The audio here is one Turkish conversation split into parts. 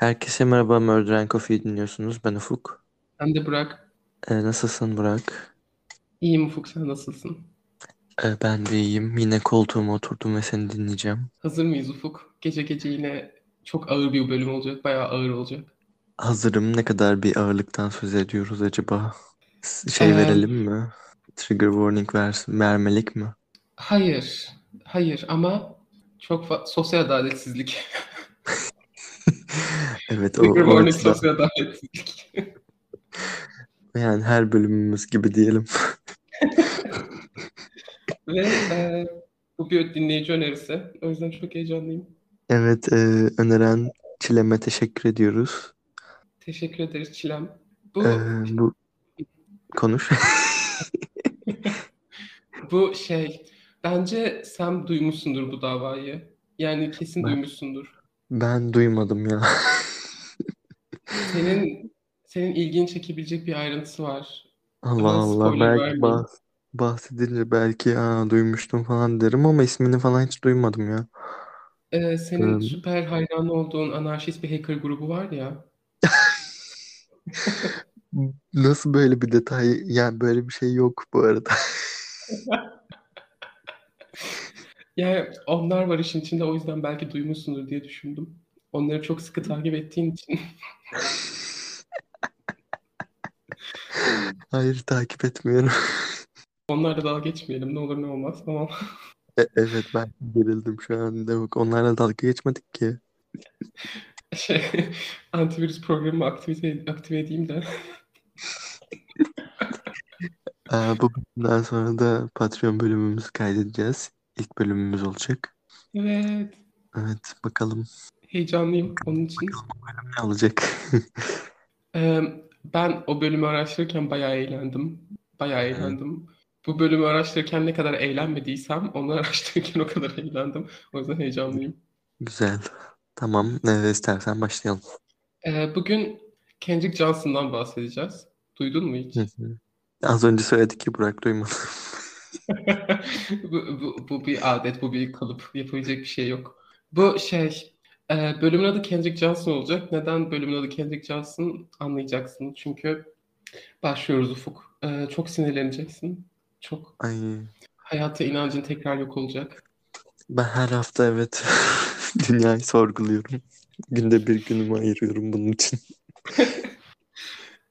Herkese merhaba Murder and Coffee dinliyorsunuz. Ben Ufuk. Ben de Burak. Ee, nasılsın Burak? İyiyim Ufuk sen nasılsın? Ee, ben de iyiyim. Yine koltuğuma oturdum ve seni dinleyeceğim. Hazır mıyız Ufuk? Gece gece yine çok ağır bir bölüm olacak. Bayağı ağır olacak. Hazırım. Ne kadar bir ağırlıktan söz ediyoruz acaba? Şey Ee, verelim mi? Trigger warning ver vermelik mi? hayır. Hayır ama çok sosyal adaletsizlik. Evet o, o. Yani her bölümümüz gibi diyelim. Ve e, bu bir dinleyici önerisi. O yüzden çok heyecanlıyım. Evet e, öneren Çilem'e teşekkür ediyoruz. Teşekkür ederiz Çilem. Ee, Bu bu konuş. bu şey bence sen duymuşsundur bu davayı. Yani kesin Ben, duymuşsundur. ben duymadım ya. Senin senin ilgini çekebilecek bir ayrıntısı var. Allah Daha Allah spoiler belki vermeyeyim. bah bahsedince belki aa, duymuştum falan derim ama ismini falan hiç duymadım ya. Ee, senin Ee, süper hayranı olduğun anarşist bir hacker grubu var ya. nasıl böyle bir detay yani böyle bir şey yok bu arada. Yani onlar var işin içinde o yüzden belki duymuşsundur diye düşündüm. Onları çok sıkı takip ettiğin için. Hayır takip etmiyorum. Onlarla dalga geçmeyelim ne olur ne olmaz tamam. E- evet ben gerildim şu an. Demek onlarla dalga geçmedik ki. Şey, antivirüs programımı aktive, aktive edeyim de. Aa, bu bölümden sonra da Patreon bölümümüzü kaydedeceğiz. İlk bölümümüz olacak. Evet. Evet bakalım Heyecanlıyım onun için. ne olacak. Ee, ben o bölümü araştırırken bayağı eğlendim. Bayağı Evet, eğlendim. Bu bölümü araştırırken ne kadar eğlenmediysem onu araştırırken o kadar eğlendim. O yüzden heyecanlıyım. Güzel. Tamam. Ne istersen başlayalım. Ee, bugün Kendrick Johnson'dan bahsedeceğiz. Duydun mu hiç? Hı hı. Az önce söyledik ki Burak duymadı. Bu, bu, bu bir adet, bu bir kalıp. Yapabilecek bir şey yok. Bu şey, e, bölümün adı Kendrick Johnson olacak. Neden bölümün adı Kendrick Johnson anlayacaksın. Çünkü başlıyoruz Ufuk. E, çok sinirleneceksin. Çok Ay hayata inancın tekrar yok olacak. ben her hafta evet dünyayı sorguluyorum. Günde bir günümü ayırıyorum bunun için.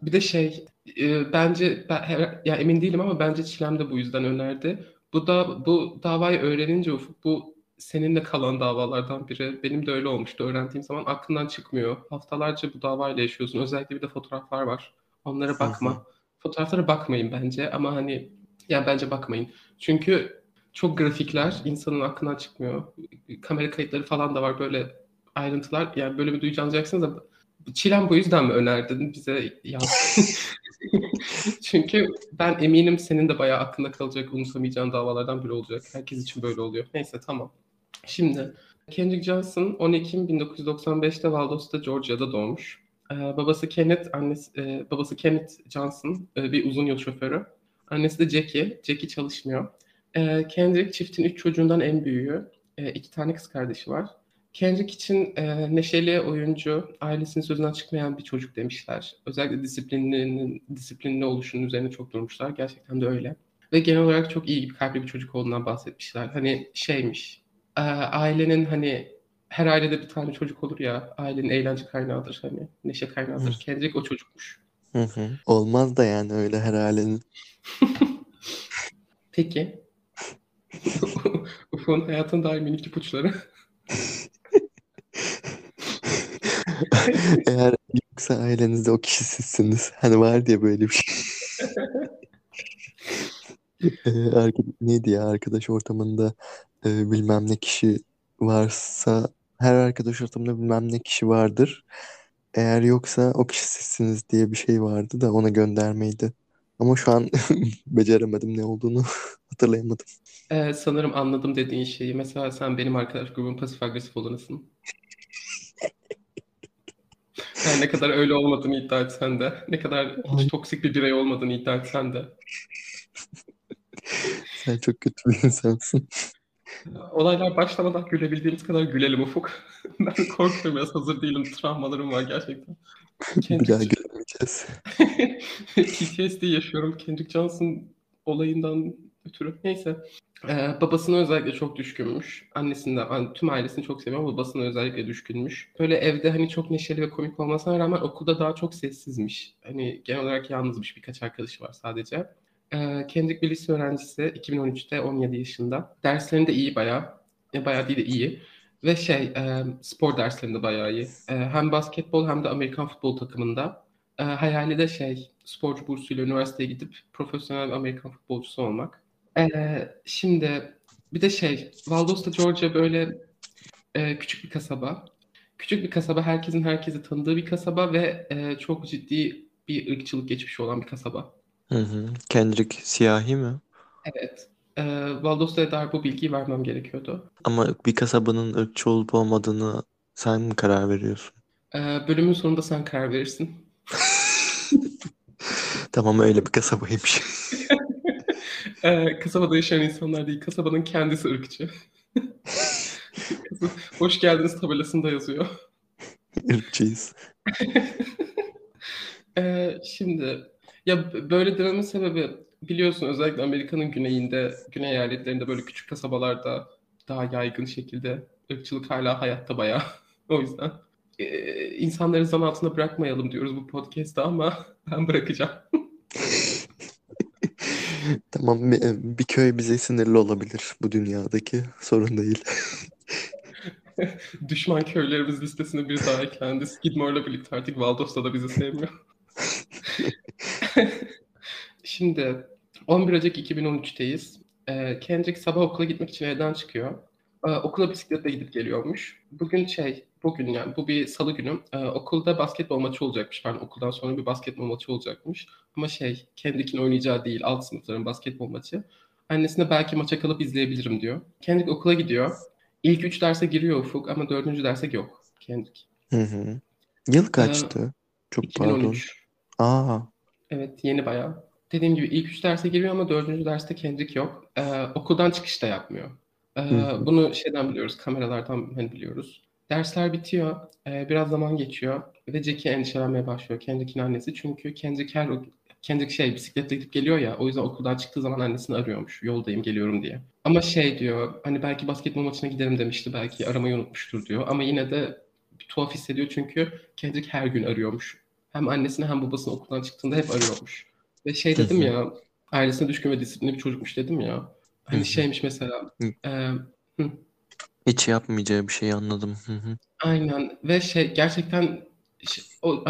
Bir de şey, e, bence ben her- ya emin değilim ama bence Çilem de bu yüzden önerdi. Bu da bu davayı öğrenince Ufuk bu seninle kalan davalardan biri. Benim de öyle olmuştu. Öğrendiğim zaman aklından çıkmıyor. Haftalarca bu davayla yaşıyorsun. Özellikle bir de fotoğraflar var. Onlara bakma. Fotoğraflara bakmayın bence ama hani ya bence bakmayın. Çünkü çok grafikler insanın aklından çıkmıyor. Kamera kayıtları falan da var böyle ayrıntılar. Yani bölümü duyacaksınız da Çilem bu yüzden mi önerdin bize? Çünkü ben eminim senin de bayağı aklında kalacak, unutamayacağın davalardan biri olacak. Herkes için böyle oluyor. Neyse tamam. Şimdi Kendrick Johnson 10 Ekim 1995'te Valdos'ta Georgia'da doğmuş. Ee, babası Kenneth, annesi e, babası Kenneth Johnson e, bir uzun yol şoförü. Annesi de Jackie. Jackie çalışmıyor. Ee, Kendrick çiftin üç çocuğundan en büyüğü. Ee, iki tane kız kardeşi var. Kendrick için e, neşeli oyuncu, ailesinin sözünden çıkmayan bir çocuk demişler. Özellikle disiplininin, disiplinli oluşunun üzerine çok durmuşlar. Gerçekten de öyle. Ve genel olarak çok iyi bir kalpli bir çocuk olduğundan bahsetmişler. Hani şeymiş, e, ailenin hani her ailede bir tane çocuk olur ya, ailenin eğlence kaynağıdır hani, neşe Hı kaynağıdır. Kendrick o çocukmuş. hı. hı. Olmaz da yani öyle her halenin. Peki, Ufuk'un hayatın dair minik ipuçları. Eğer yoksa ailenizde o kişi sizsiniz. Hani var diye böyle bir şey. Neydi ya arkadaş ortamında e, bilmem ne kişi varsa her arkadaş ortamında bilmem ne kişi vardır. Eğer yoksa o kişi sizsiniz diye bir şey vardı da ona göndermeydi. Ama şu an beceremedim ne olduğunu hatırlayamadım. Ee, sanırım anladım dediğin şeyi. Mesela sen benim arkadaş grubum pasif agresif olanısın. Her ne kadar öyle olmadığını iddia etsen de, ne kadar hiç toksik bir birey olmadığını iddia etsen de. sen çok kötü bir insansın. Olaylar başlamadan gülebildiğimiz kadar gülelim Ufuk. ben korkuyorum biraz hazır değilim. Travmalarım var gerçekten. Bir daha gülemeyeceğiz. PTSD yaşıyorum Kendrick Johnson olayından ötürü. Neyse. Ee, babasına özellikle çok düşkünmüş. Annesinden, yani tüm ailesini çok seviyor ama babasına özellikle düşkünmüş. Böyle evde hani çok neşeli ve komik olmasına rağmen okulda daha çok sessizmiş. Hani genel olarak yalnızmış birkaç arkadaşı var sadece. Ee, Kendrick bir lise öğrencisi 2013'te 17 yaşında. Derslerinde iyi bayağı. E, bayağı değil de iyi. Ve şey e, spor derslerinde bayağı iyi. E, hem basketbol hem de Amerikan futbol takımında. E, hayali de şey sporcu bursuyla üniversiteye gidip profesyonel bir Amerikan futbolcusu olmak. E, şimdi bir de şey Valdosta Georgia böyle e, küçük bir kasaba. Küçük bir kasaba herkesin herkesi tanıdığı bir kasaba ve e, çok ciddi bir ırkçılık geçmişi olan bir kasaba. Hı hı. Kendrick siyahi mi? Evet. E, Valdosta'ya dair bu bilgiyi vermem gerekiyordu. Ama bir kasabanın ırkçı olup olmadığını sen mi karar veriyorsun? E, bölümün sonunda sen karar verirsin. Tamam öyle bir kasabaymış. e, kasabada yaşayan insanlar değil, kasabanın kendisi ırkçı. Hoş geldiniz tabelasında yazıyor. Irkçıyız. e, şimdi ya böyle dememin sebebi biliyorsun özellikle Amerika'nın güneyinde, güney eyaletlerinde böyle küçük kasabalarda daha yaygın şekilde ırkçılık hala hayatta bayağı. o yüzden e, insanları zan altında bırakmayalım diyoruz bu podcast'ta ama ben bırakacağım. Tamam bir, bir köy bize sinirli olabilir bu dünyadaki sorun değil. Düşman köylerimiz listesine bir daha eklendi. Skidmore'la birlikte artık Valdos'ta da bizi sevmiyor. Şimdi 11 Ocak 2013'teyiz. Ee, Kendrick sabah okula gitmek için evden çıkıyor. Ee, okula bisikletle gidip geliyormuş. Bugün şey, bugün yani bu bir salı günü. Ee, okulda basketbol maçı olacakmış. Ben okuldan sonra bir basketbol maçı olacakmış. Ama şey, Kendrick'in oynayacağı değil, alt sınıfların basketbol maçı. Annesine belki maça kalıp izleyebilirim diyor. Kendrick okula gidiyor. İlk üç derse giriyor Ufuk ama dördüncü derse yok Kendrick. Hı hı. Yıl kaçtı? Çok pardon. 2013. Aa, Evet yeni bayağı. Dediğim gibi ilk üç derse giriyor ama dördüncü derste Kendrick yok. Ee, okuldan çıkış da yapmıyor. Ee, Hı. bunu şeyden biliyoruz, kameralardan hani biliyoruz. Dersler bitiyor, ee, biraz zaman geçiyor ve Jackie endişelenmeye başlıyor Kendrick'in annesi. Çünkü Kendrick her Kendrick şey bisikletle gidip geliyor ya o yüzden okuldan çıktığı zaman annesini arıyormuş. Yoldayım geliyorum diye. Ama şey diyor hani belki basketbol maçına giderim demişti belki aramayı unutmuştur diyor. Ama yine de bir tuhaf hissediyor çünkü Kendrick her gün arıyormuş. Hem annesini hem babasını okuldan çıktığında hep arıyormuş. Ve şey dedim ya ailesine düşkün ve disiplinli bir çocukmuş dedim ya. Hani şeymiş mesela e, hı, Hiç yapmayacağı bir şey anladım. Hı hı. aynen ve şey gerçekten o,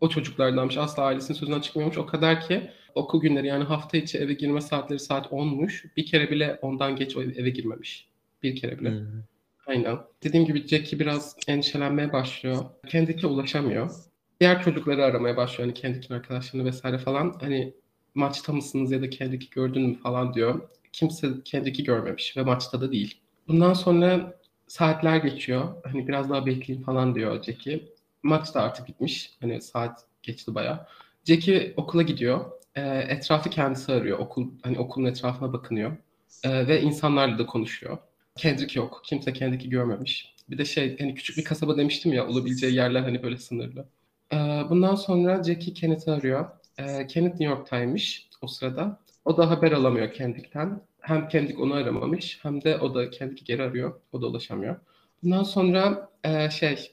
o çocuklardanmış asla ailesinin sözünden çıkmıyormuş o kadar ki okul günleri yani hafta içi eve girme saatleri saat 10'muş. Bir kere bile ondan geç eve girmemiş. Bir kere bile. Hı. Aynen. Dediğim gibi Jackie biraz endişelenmeye başlıyor. Kendrick'e ulaşamıyor. Diğer çocukları aramaya başlıyor. Hani Kendrick'in arkadaşlarını vesaire falan. Hani maçta mısınız ya da Kendrick'i gördün mü falan diyor. Kimse Kendrick'i görmemiş ve maçta da değil. Bundan sonra saatler geçiyor. Hani biraz daha bekleyin falan diyor Jackie. Maç da artık bitmiş. Hani saat geçti bayağı. Jackie okula gidiyor. Ee, etrafı kendisi arıyor. Okul hani okulun etrafına bakınıyor. Ee, ve insanlarla da konuşuyor. Kendrick yok. Kimse Kendrick'i görmemiş. Bir de şey hani küçük bir kasaba demiştim ya olabileceği yerler hani böyle sınırlı. Ee, bundan sonra Jackie Kenneth'i arıyor. Ee, Kenneth New York'taymış o sırada. O da haber alamıyor Kendrick'ten. Hem Kendrick onu aramamış hem de o da Kendrick'i geri arıyor. O da ulaşamıyor. Bundan sonra e, şey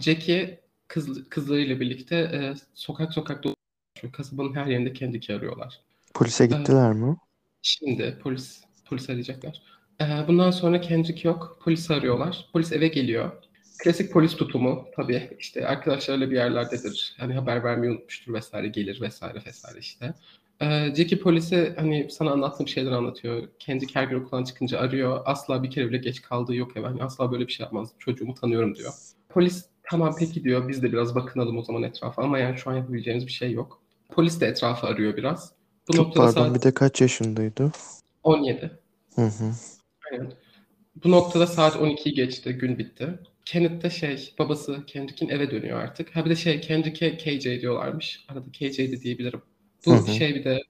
Jackie kız, kızlarıyla birlikte e, sokak sokak dolaşıyor. Kasabanın her yerinde Kendrick'i arıyorlar. Polise gittiler mi? Şimdi polis polis arayacaklar. Ee, bundan sonra Kendrick yok. Polisi arıyorlar. Polis eve geliyor. Klasik polis tutumu tabii işte arkadaşlarıyla bir yerlerdedir. Hani haber vermeyi unutmuştur vesaire gelir vesaire vesaire işte. Ee, Jackie polise hani sana anlattığım şeyler anlatıyor. Kendrick her gün okuldan çıkınca arıyor. Asla bir kere bile geç kaldığı yok eve. Hani asla böyle bir şey yapmaz. Çocuğumu tanıyorum diyor. Polis tamam peki diyor. Biz de biraz bakınalım o zaman etrafa. Ama yani şu an yapabileceğimiz bir şey yok. Polis de etrafı arıyor biraz. Bu Çok noktada pardon saat bir de kaç yaşındaydı? 17. Hı hı. Aynen. Bu noktada saat 12'yi geçti, gün bitti. Kenneth de şey, babası Kendrick'in eve dönüyor artık. Ha bir de şey, Kendrick'e KJ diyorlarmış. Arada KJ de diyebilirim. Bu Hı hı. şey bir de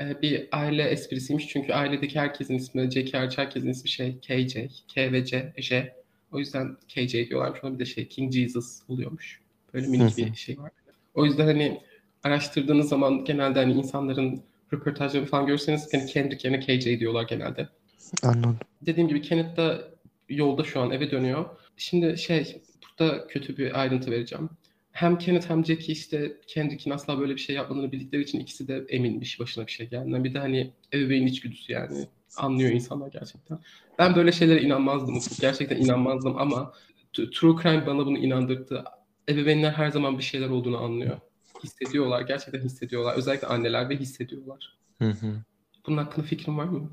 e, bir aile esprisiymiş. Çünkü ailedeki herkesin ismi, Jackie hariç herkesin ismi şey KJ, K ve C, J. O yüzden KJ diyorlarmış. Ona bir de şey King Jesus oluyormuş. Böyle minik bir şey var. O yüzden hani araştırdığınız zaman genelde hani insanların röportajlarını falan görürseniz hani Kendrick yerine KJ diyorlar genelde. Anladım. Dediğim gibi Kenneth da yolda şu an eve dönüyor. Şimdi şey burada kötü bir ayrıntı vereceğim. Hem Kenneth hem Jackie işte Kendrick'in asla böyle bir şey yapmadığını bildikleri için ikisi de eminmiş başına bir şey geldiğinden. Bir de hani ebeveyn içgüdüsü yani anlıyor insanlar gerçekten. Ben böyle şeylere inanmazdım. Gerçekten inanmazdım ama True Crime bana bunu inandırdı. Ebeveynler her zaman bir şeyler olduğunu anlıyor. Hissediyorlar. Gerçekten hissediyorlar. Özellikle anneler ve hissediyorlar. Hı hı. Bunun hakkında fikrin var mı?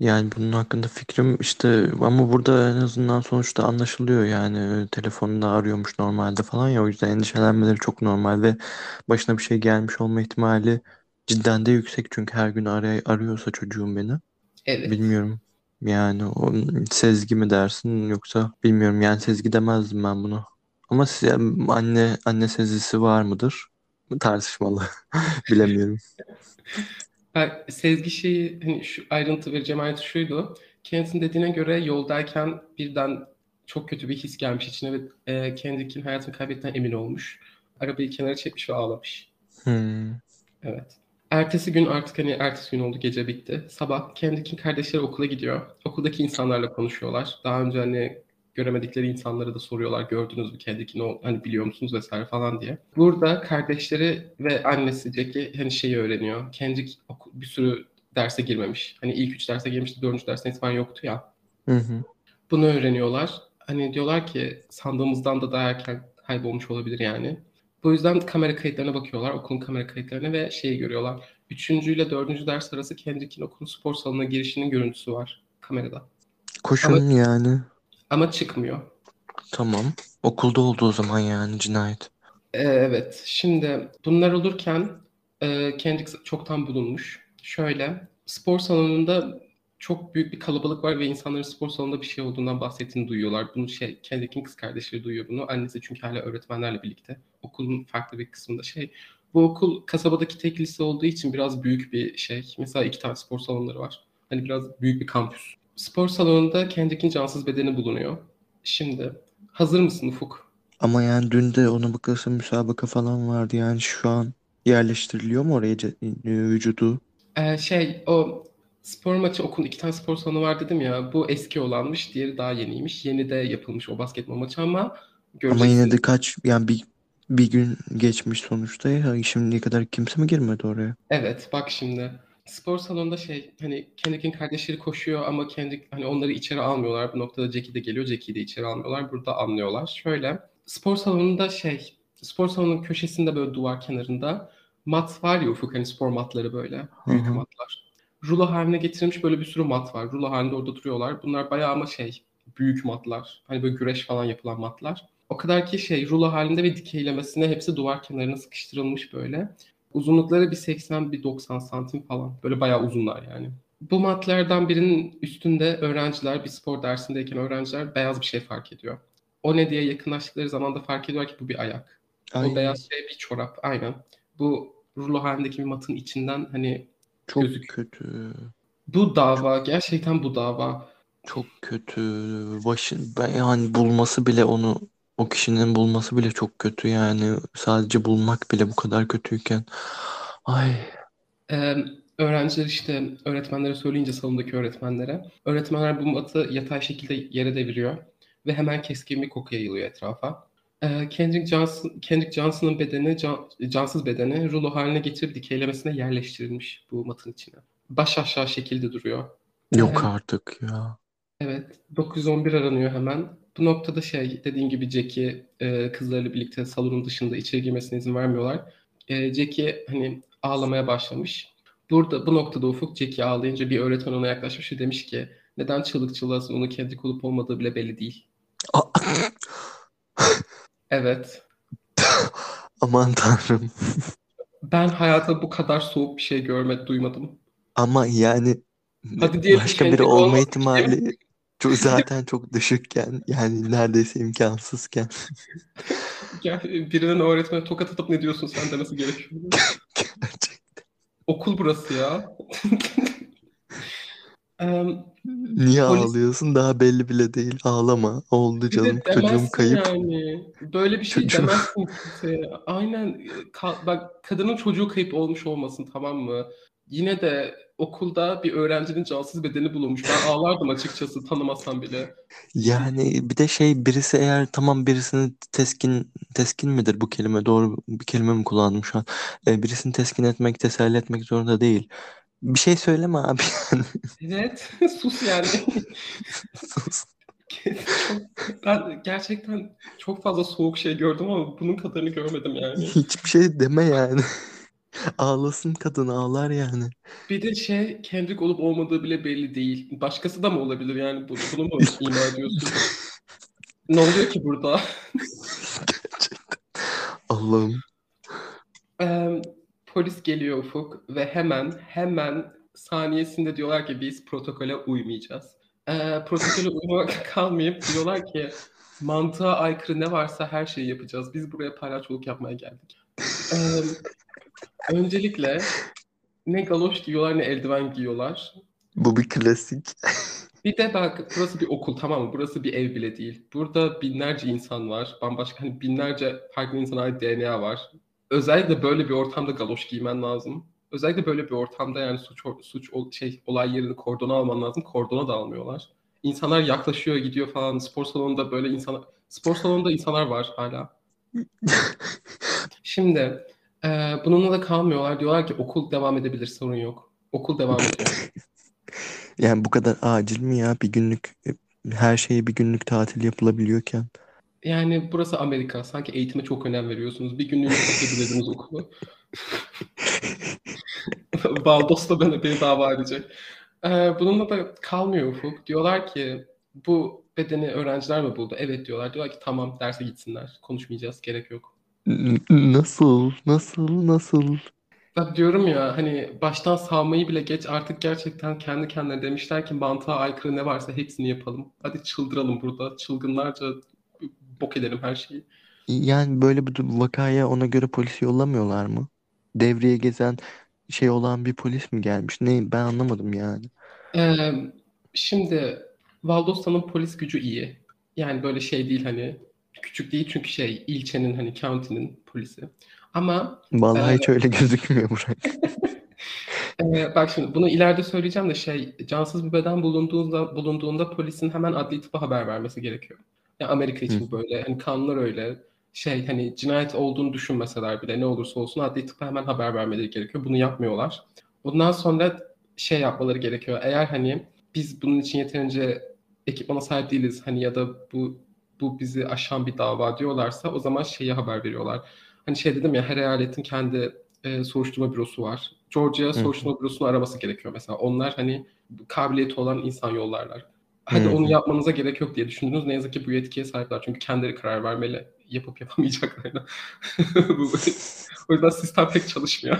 Yani bunun hakkında fikrim işte ama burada en azından sonuçta anlaşılıyor yani telefonunda arıyormuş normalde falan ya o yüzden endişelenmeleri çok normal ve başına bir şey gelmiş olma ihtimali cidden de yüksek çünkü her gün aray arıyorsa çocuğum beni. Evet. Bilmiyorum. Yani o sezgi mi dersin yoksa bilmiyorum yani sezgi demezdim ben bunu. Ama siz, anne anne sezgisi var mıdır? Tartışmalı. Bilemiyorum. Ben Sezgi şeyi hani şu ayrıntı vereceğim ayrıntı şuydu. Kendisinin dediğine göre yoldayken birden çok kötü bir his gelmiş içine ve e, Kendrick'in hayatını kaybettiğinden emin olmuş. Arabayı kenara çekmiş ve ağlamış. Hmm. Evet. Ertesi gün artık hani ertesi gün oldu gece bitti. Sabah Kendrick'in kardeşleri okula gidiyor. Okuldaki insanlarla konuşuyorlar. Daha önce hani göremedikleri insanlara da soruyorlar gördünüz mü Kendrick'i ne hani biliyor musunuz vesaire falan diye. Burada kardeşleri ve annesi Jackie hani şeyi öğreniyor. Kendrick bir sürü derse girmemiş. Hani ilk üç derse girmişti, dördüncü derste itibaren yoktu ya. Hı hı. Bunu öğreniyorlar. Hani diyorlar ki sandığımızdan da daha erken kaybolmuş olabilir yani. Bu yüzden kamera kayıtlarına bakıyorlar, okulun kamera kayıtlarına ve şeyi görüyorlar. Üçüncü ile dördüncü ders arası Kendrick'in okulun spor salonuna girişinin görüntüsü var kamerada. Koşun Ama, yani. Ama çıkmıyor. Tamam. Okulda oldu o zaman yani cinayet. Ee, evet. Şimdi bunlar olurken e, Kendrick çoktan bulunmuş. Şöyle spor salonunda çok büyük bir kalabalık var ve insanların spor salonunda bir şey olduğundan bahsettiğini duyuyorlar. Bunu şey Kendrick'in kız kardeşleri duyuyor bunu. Annesi çünkü hala öğretmenlerle birlikte. Okulun farklı bir kısmında şey. Bu okul kasabadaki tek lise olduğu için biraz büyük bir şey. Mesela iki tane spor salonları var. Hani biraz büyük bir kampüs. Spor salonunda Kendrick'in cansız bedeni bulunuyor. Şimdi hazır mısın Ufuk? Ama yani dün de ona bakılırsa müsabaka falan vardı. Yani şu an yerleştiriliyor mu oraya vücudu? Ee, şey o spor maçı okulun iki tane spor salonu var dedim ya. Bu eski olanmış. Diğeri daha yeniymiş. Yeni de yapılmış o basketbol maçı ama Ama yine de kaç yani bir bir gün geçmiş sonuçta ya. Şimdiye kadar kimse mi girmedi oraya? Evet bak şimdi. Spor salonunda şey hani Kendrick'in kardeşleri koşuyor ama Kendrick hani onları içeri almıyorlar. Bu noktada Jackie de geliyor. Jackie'yi de içeri almıyorlar. Burada anlıyorlar. Şöyle spor salonunda şey spor salonunun köşesinde böyle duvar kenarında mat var ya Ufuk hani spor matları böyle. Büyük Hı-hı. matlar. Rulo haline getirilmiş böyle bir sürü mat var. Rulo halinde orada duruyorlar. Bunlar bayağı ama şey büyük matlar. Hani böyle güreş falan yapılan matlar. O kadar ki şey rulo halinde ve dikeylemesine hepsi duvar kenarına sıkıştırılmış böyle. Uzunlukları bir 80 bir 90 santim falan. Böyle bayağı uzunlar yani. Bu matlardan birinin üstünde öğrenciler bir spor dersindeyken öğrenciler beyaz bir şey fark ediyor. O ne diye yakınlaştıkları zaman da fark ediyor ki bu bir ayak. Ay. O beyaz şey bir çorap aynen. Bu rulo halindeki bir matın içinden hani çok gözüküyor. kötü. Bu dava gerçekten bu dava. Çok kötü. Başın ben yani bulması bile onu o kişinin bulması bile çok kötü yani. Sadece bulmak bile bu kadar kötüyken. Ay. Ee, öğrenciler işte öğretmenlere söyleyince salondaki öğretmenlere. Öğretmenler bu matı yatay şekilde yere deviriyor. Ve hemen keskin bir koku yayılıyor etrafa. Ee, Kendrick, Johnson, Kendrick Johnson'ın bedeni, can, cansız bedeni rulo haline getirip dikeylemesine yerleştirilmiş bu matın içine. Baş aşağı şekilde duruyor. Yok ee, artık ya. Evet. 911 aranıyor hemen. Bu noktada şey dediğin gibi Jackie e, kızlarıyla birlikte salonun dışında içeri girmesine izin vermiyorlar. E, Jackie hani ağlamaya başlamış. Burada bu noktada Ufuk Jackie ağlayınca bir öğretmen ona yaklaşmış ve demiş ki neden çığlık çığlığa onun kendi olup olmadığı bile belli değil. evet. Aman tanrım. Ben hayata bu kadar soğuk bir şey görmedim, duymadım. Ama yani Hadi başka biri olma ihtimali çok, zaten çok düşükken yani neredeyse imkansızken. Yani birinin öğretmene tokat atıp ne diyorsun sen demesi gerekiyor. Gerçekten. Okul burası ya. Em, Niye polis ağlıyorsun? Daha belli bile değil. Ağlama. Oldu canım. de Çocuğum kayıp. yani. Böyle bir şey Çocuğum. demezsin kimseye. Aynen. Ka- bak kadının çocuğu kayıp olmuş olmasın tamam mı? Yine de okulda bir öğrencinin cansız bedeni bulunmuş. Ben ağlardım açıkçası tanımasam bile. Yani bir de şey birisi eğer tamam birisini teskin teskin midir bu kelime doğru bir kelime mi kullandım şu an E, birisini teskin etmek teselli etmek zorunda değil bir şey söyleme abi yani Evet. Sus yani. Sus. Ben gerçekten çok fazla soğuk şey gördüm ama bunun kadarını görmedim yani. hiçbir şey deme yani ağlasın kadın ağlar yani Bir de şey Kendrick olup olmadığı bile belli değil. Başkası da mı olabilir yani bunu, bunu mu ima ediyorsun? Ne oluyor ki burada? gerçekten Allah'ım Em, polis geliyor Ufuk ve hemen hemen saniyesinde diyorlar ki biz protokole uymayacağız. Ee, protokole uymak kalmayıp diyorlar ki mantığa aykırı ne varsa her şeyi yapacağız. Biz buraya palyaçoluk yapmaya geldik. Em, öncelikle ne galoş giyiyorlar ne eldiven giyiyorlar. bu bir klasik Bir de bak burası bir okul tamam mı? Burası bir ev bile değil. Burada binlerce insan var. Bambaşka hani binlerce farklı insana ait DNA var. Özellikle böyle bir ortamda galoş giymen lazım. Özellikle böyle bir ortamda yani suç suç şey olay yerini kordona alman lazım. Kordona da almıyorlar. İnsanlar yaklaşıyor, gidiyor falan. Spor salonunda böyle insanlar spor salonunda insanlar var hala. Şimdi e, bununla da kalmıyorlar. Diyorlar ki okul devam edebilir, sorun yok. Okul devam ediyor. yani bu kadar acil mi ya bir günlük e, her şeye bir günlük tatil yapılabiliyorken Yani burası Amerika. Sanki eğitime çok önem veriyorsunuz. Bir günlüğüne kapatabilirdiniz okulu. Baldos da beni, beni dava edecek. Ee, bununla da kalmıyor Ufuk. Diyorlar ki bu bedeni öğrenciler mi buldu? Evet diyorlar. Diyorlar ki tamam derse gitsinler. Konuşmayacağız. Gerek yok. Nasıl nasıl nasıl Bak diyorum ya hani baştan savmayı bile geç artık gerçekten kendi kendine demişler ki mantığa aykırı ne varsa hepsini yapalım. Hadi çıldıralım burada. Çılgınlarca bok edelim her şeyi. Yani böyle bir vakaya ona göre polis yollamıyorlar mı? Devreye gezen şey olan bir polis mi gelmiş? Ne ben anlamadım yani. Ee, şimdi Valdosta'nın polis gücü iyi. Yani böyle şey değil hani küçük değil çünkü şey ilçenin hani county'nin polisi. Ama Vallahi e, hiç öyle gözükmüyor Burak. e, bak şimdi bunu ileride söyleyeceğim de şey cansız bir beden bulunduğunda bulunduğunda polisin hemen adli tıpa haber vermesi gerekiyor. Ya Amerika Hı. için bu böyle. Hani kanunlar öyle. Şey hani cinayet olduğunu düşünmeseler bile ne olursa olsun adli tıpa hemen haber vermeleri gerekiyor. Bunu yapmıyorlar. Ondan sonra şey yapmaları gerekiyor. Eğer hani biz bunun için yeterince ekipmana sahip değiliz hani ya da bu bu bizi aşan bir dava diyorlarsa o zaman şeyi haber veriyorlar. Hani şey dedim ya her eyaletin kendi e, soruşturma bürosu var. Georgia soruşturma bürosunu araması gerekiyor mesela. Onlar hani kabiliyeti olan insan yollarlar. Hadi onu yapmanıza gerek yok diye düşündünüz. Ne yazık ki bu yetkiye sahipler. Çünkü kendileri karar vermeli. Yapıp yapamayacaklarına. O yüzden sistem pek çalışmıyor.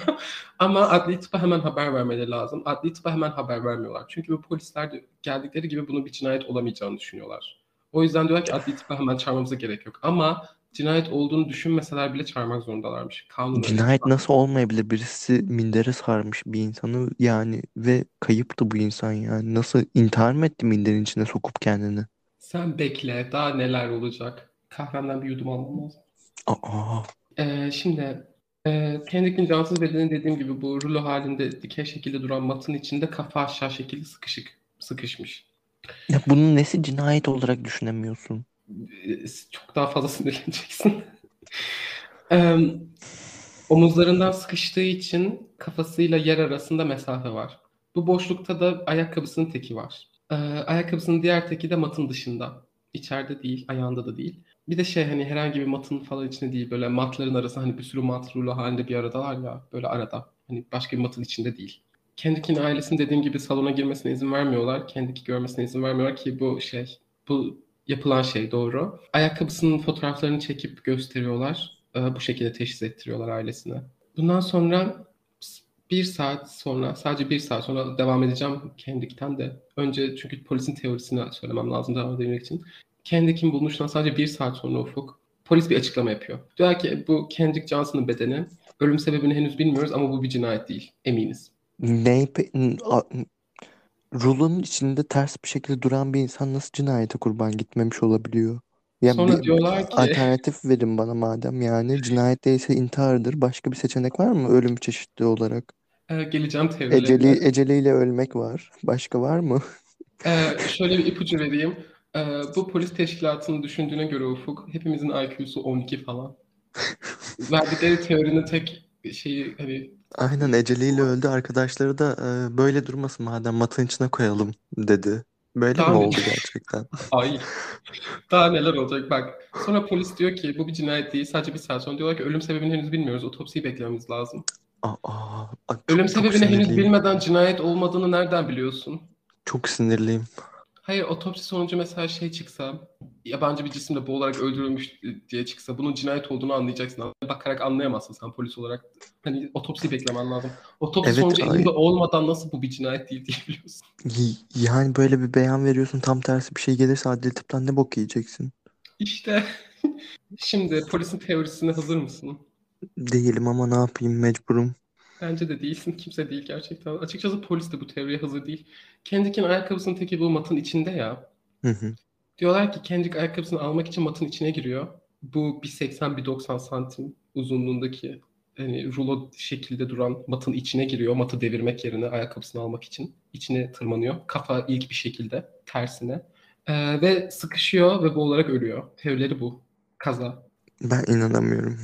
Ama adli tıpa hemen haber vermeleri lazım. Adli tıpa hemen haber vermiyorlar. Çünkü bu polisler de geldikleri gibi bunun bir cinayet olamayacağını düşünüyorlar. O yüzden diyorlar ki adli tıpa hemen çağırmamıza gerek yok. Ama cinayet olduğunu düşünmeseler bile çağırmak zorundalarmış. Kanun öyle. Cinayet nasıl olmayabilir? Birisi mindere sarmış bir insanı yani ve kayıptı bu insan yani. Nasıl intihar mı etti minderin içine sokup kendini? Sen bekle. Daha neler olacak? Kahvemden bir yudum almam lazım. Aa, Ee, şimdi e, Kendrick'in cansız bedeni dediğim gibi bu rulo halinde dikey şekilde duran matın içinde kafa aşağı şekilde sıkışık sıkışmış. Ya bunun nesi cinayet olarak düşünemiyorsun? Çok daha fazla sinirleneceksin. Omuzlarından sıkıştığı için kafasıyla yer arasında mesafe var. Bu boşlukta da ayakkabısının teki var. Ayakkabısının diğer teki de matın dışında. İçeride değil, ayağında da değil. Bir de şey hani herhangi bir matın falan içinde değil böyle matların arasında hani bir sürü mat rulo halinde bir aradalar ya böyle arada. Hani başka bir matın içinde değil. Kendik'in ailesinin dediğim gibi salona girmesine izin vermiyorlar. Kendiki görmesine izin vermiyorlar ki bu şey bu yapılan şey doğru. Ayakkabısının fotoğraflarını çekip gösteriyorlar. Ee, bu şekilde teşhis ettiriyorlar ailesine. Bundan sonra bir saat sonra, sadece bir saat sonra devam edeceğim Kendrick'ten de. Önce çünkü polisin teorisini söylemem lazım devam edebilmek için. Kendrick'in bulunuşundan sadece bir saat sonra Ufuk, polis bir açıklama yapıyor. Diyor ki bu Kendrick Johnson'ın bedeni Ölüm sebebini henüz bilmiyoruz ama bu bir cinayet değil. Eminiz. Ne pe- a- rulonun içinde ters bir şekilde duran bir insan nasıl cinayete kurban gitmemiş olabiliyor? Ya Sonra bir diyorlar ki alternatif verin bana madem yani cinayet değilse intihardır. Başka bir seçenek var mı ölüm çeşitli olarak? e, geleceğim teorilerine. Eceli, eceliyle ölmek var. Başka var mı? Ee, şöyle bir ipucu vereyim. Ee, bu polis teşkilatının düşündüğüne göre Ufuk, hepimizin IQ'su 12 falan. Verdikleri teorinin tek şeyi hani Aynen eceliyle öldü. Arkadaşları da e, böyle durmasın madem matın içine koyalım dedi. Böyle mi Daha ne- oldu gerçekten? ay daha neler olacak bak. Sonra polis diyor ki bu bir cinayet değil sadece bir saat sonra diyorlar ki ölüm sebebini henüz bilmiyoruz otopsiyi beklememiz lazım. Aa, aa, çok, Ölüm çok sebebini henüz sinirliyim. bilmeden cinayet olmadığını nereden biliyorsun? Çok sinirliyim. Hayır otopsi sonucu mesela şey çıksa yabancı bir cisimle boğularak öldürülmüş diye çıksa bunun cinayet olduğunu anlayacaksın. Bakarak anlayamazsın sen polis olarak. Hani otopsi beklemen lazım. Otopsi Evet, sonucu ay- elinde olmadan nasıl bu bir cinayet değil diyebiliyorsun. Yani böyle bir beyan veriyorsun tam tersi bir şey gelirse adli tıptan ne bok yiyeceksin? İşte şimdi polisin teorisine hazır mısın? Değilim ama ne yapayım mecburum. Bence de değilsin. Kimse değil gerçekten. Açıkçası polis de bu teoriye hazır değil. Kendrick'in ayakkabısının teki bu matın içinde ya. Hı hı. Diyorlar ki Kendrick ayakkabısını almak için matın içine giriyor. Bu bir 80 bir 90 santim uzunluğundaki hani rulo şekilde duran matın içine giriyor. Matı devirmek yerine ayakkabısını almak için. içine tırmanıyor. Kafa ilk bir şekilde tersine. Ee, ve sıkışıyor ve boğularak ölüyor. Teorileri bu. Kaza. Ben inanamıyorum.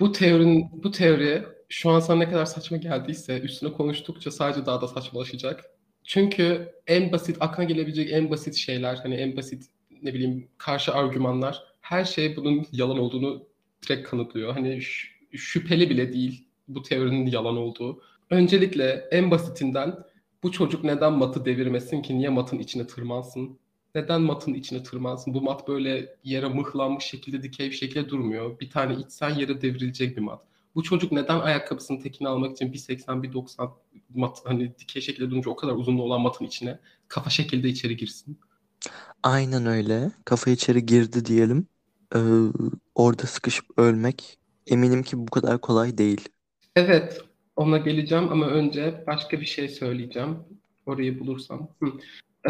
Bu teorinin bu teori şu an sana ne kadar saçma geldiyse üstüne konuştukça sadece daha da saçmalaşacak. Çünkü en basit aklına gelebilecek en basit şeyler hani en basit ne bileyim karşı argümanlar her şey bunun yalan olduğunu direkt kanıtlıyor. Hani şüpheli bile değil bu teorinin yalan olduğu. Öncelikle en basitinden bu çocuk neden matı devirmesin ki? Niye matın içine tırmansın? Neden matın içine tırmansın? Bu mat böyle yere mıhlanmış şekilde dikey bir şekilde durmuyor. Bir tane içsen yere devrilecek bir mat. Bu çocuk neden ayakkabısının tekini almak için 1.80 1.90 mat hani dikey şekilde durunca o kadar uzunluğu olan matın içine kafa şekilde içeri girsin? Aynen öyle. Kafa içeri girdi diyelim. Ee, orada sıkışıp ölmek eminim ki bu kadar kolay değil. Evet, ona geleceğim ama önce başka bir şey söyleyeceğim. Orayı bulursam. Hı.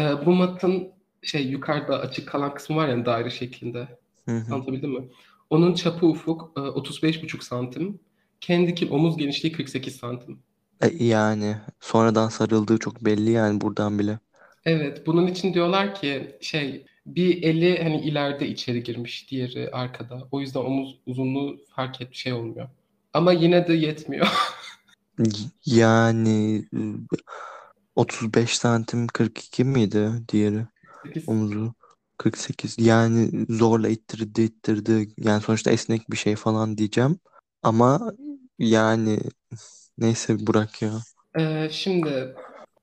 Ee, bu matın şey yukarıda açık kalan kısmı var ya daire şeklinde. Hı hı. Anlatabildim mi? Onun çapı ufuk e, 35,5 santim. Kendikin omuz genişliği 48 santim. E, yani sonradan sarıldığı çok belli yani buradan bile. Evet, bunun için diyorlar ki şey bir eli hani ileride içeri girmiş, diğeri arkada. O yüzden omuz uzunluğu fark et şey olmuyor. Ama yine de yetmiyor. Yani e, 35 santim 42 miydi diğeri omuzu? 48 yani zorla ittirdi ittirdi yani sonuçta esnek bir şey falan diyeceğim ama yani neyse Burak ya. Ee, şimdi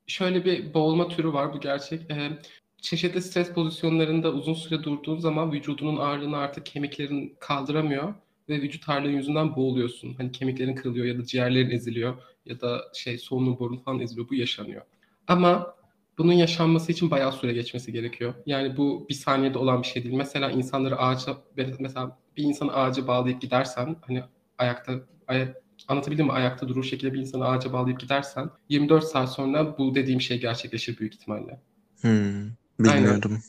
şöyle bir boğulma türü var bu gerçek. Ee, çeşitli stres pozisyonlarında uzun süre durduğun zaman vücudunun ağırlığını artık kemiklerin kaldıramıyor ve vücut ağırlığı yüzünden boğuluyorsun. Hani kemiklerin kırılıyor ya da ciğerlerin eziliyor ya da şey solunum borun falan eziliyor. Bu yaşanıyor. Ama bunun yaşanması için bayağı süre geçmesi gerekiyor. Yani bu bir saniyede olan bir şey değil. Mesela insanları ağaca mesela bir insanı ağaca bağlayıp gidersen hani ayakta aya- anlatabildim mi? Ayakta durur şekilde bir insanı ağaca bağlayıp gidersen 24 saat sonra bu dediğim şey gerçekleşir büyük ihtimalle. Hmm, bilmiyordum.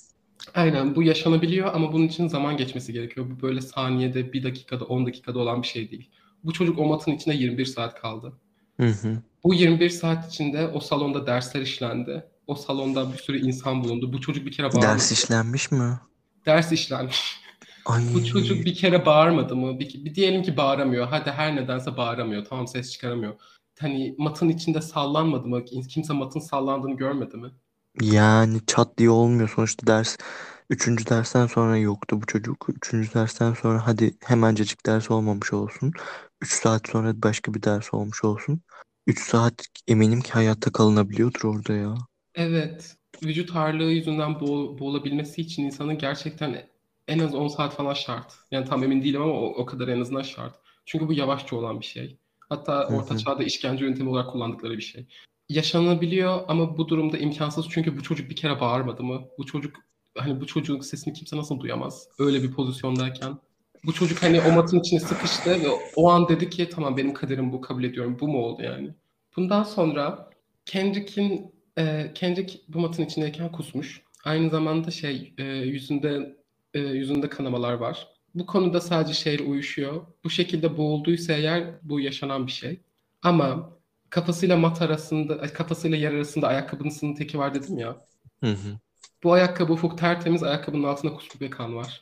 Aynen bu yaşanabiliyor ama bunun için zaman geçmesi gerekiyor. Bu böyle saniyede, bir dakikada, 10 dakikada olan bir şey değil. Bu çocuk o matın içinde 21 saat kaldı. Hı hı. Bu 21 saat içinde o salonda dersler işlendi. O salonda bir sürü insan bulundu. Bu çocuk bir kere bağırmadı. Ders işlenmiş mi? Ders işlenmiş. Ay Bu çocuk bir kere bağırmadı mı? Bir, bir diyelim ki bağıramıyor. Hadi her nedense bağıramıyor. Tamam ses çıkaramıyor. Hani matın içinde sallanmadı mı? Kimse matın sallandığını görmedi mi? yani çat diye olmuyor sonuçta ders. Üçüncü dersten sonra yoktu bu çocuk. Üçüncü dersten sonra hadi hemencecik ders olmamış olsun. Üç saat sonra başka bir ders olmuş olsun. Üç saat eminim ki hayatta kalınabiliyordur orada ya. Evet. Vücut ağırlığı yüzünden boğ- boğulabilmesi için insanın gerçekten en az 10 saat falan şart. Yani tam emin değilim ama o, o kadar en azından şart. Çünkü bu yavaşça olan bir şey. Hatta orta çağda işkence yöntemi olarak kullandıkları bir şey. Yaşanabiliyor ama bu durumda imkansız çünkü bu çocuk bir kere bağırmadı mı? Bu çocuk hani bu çocuğun sesini kimse nasıl duyamaz? Öyle bir pozisyondayken. Bu çocuk hani o matın içine sıkıştı ve o an dedi ki tamam benim kaderim bu kabul ediyorum. Bu mu oldu yani? Bundan sonra Kendrick'in e, Kendrick bu matın içindeyken kusmuş. Aynı zamanda şey e, yüzünde e, yüzünde kanamalar var. Bu konuda sadece şeyle uyuşuyor. Bu şekilde boğulduysa eğer bu yaşanan bir şey. Ama kafasıyla mat arasında, kafasıyla yer arasında ayakkabının teki var dedim ya. Hı hı. Bu ayakkabı ufuk tertemiz, ayakkabının altında kusmuk ve kan var.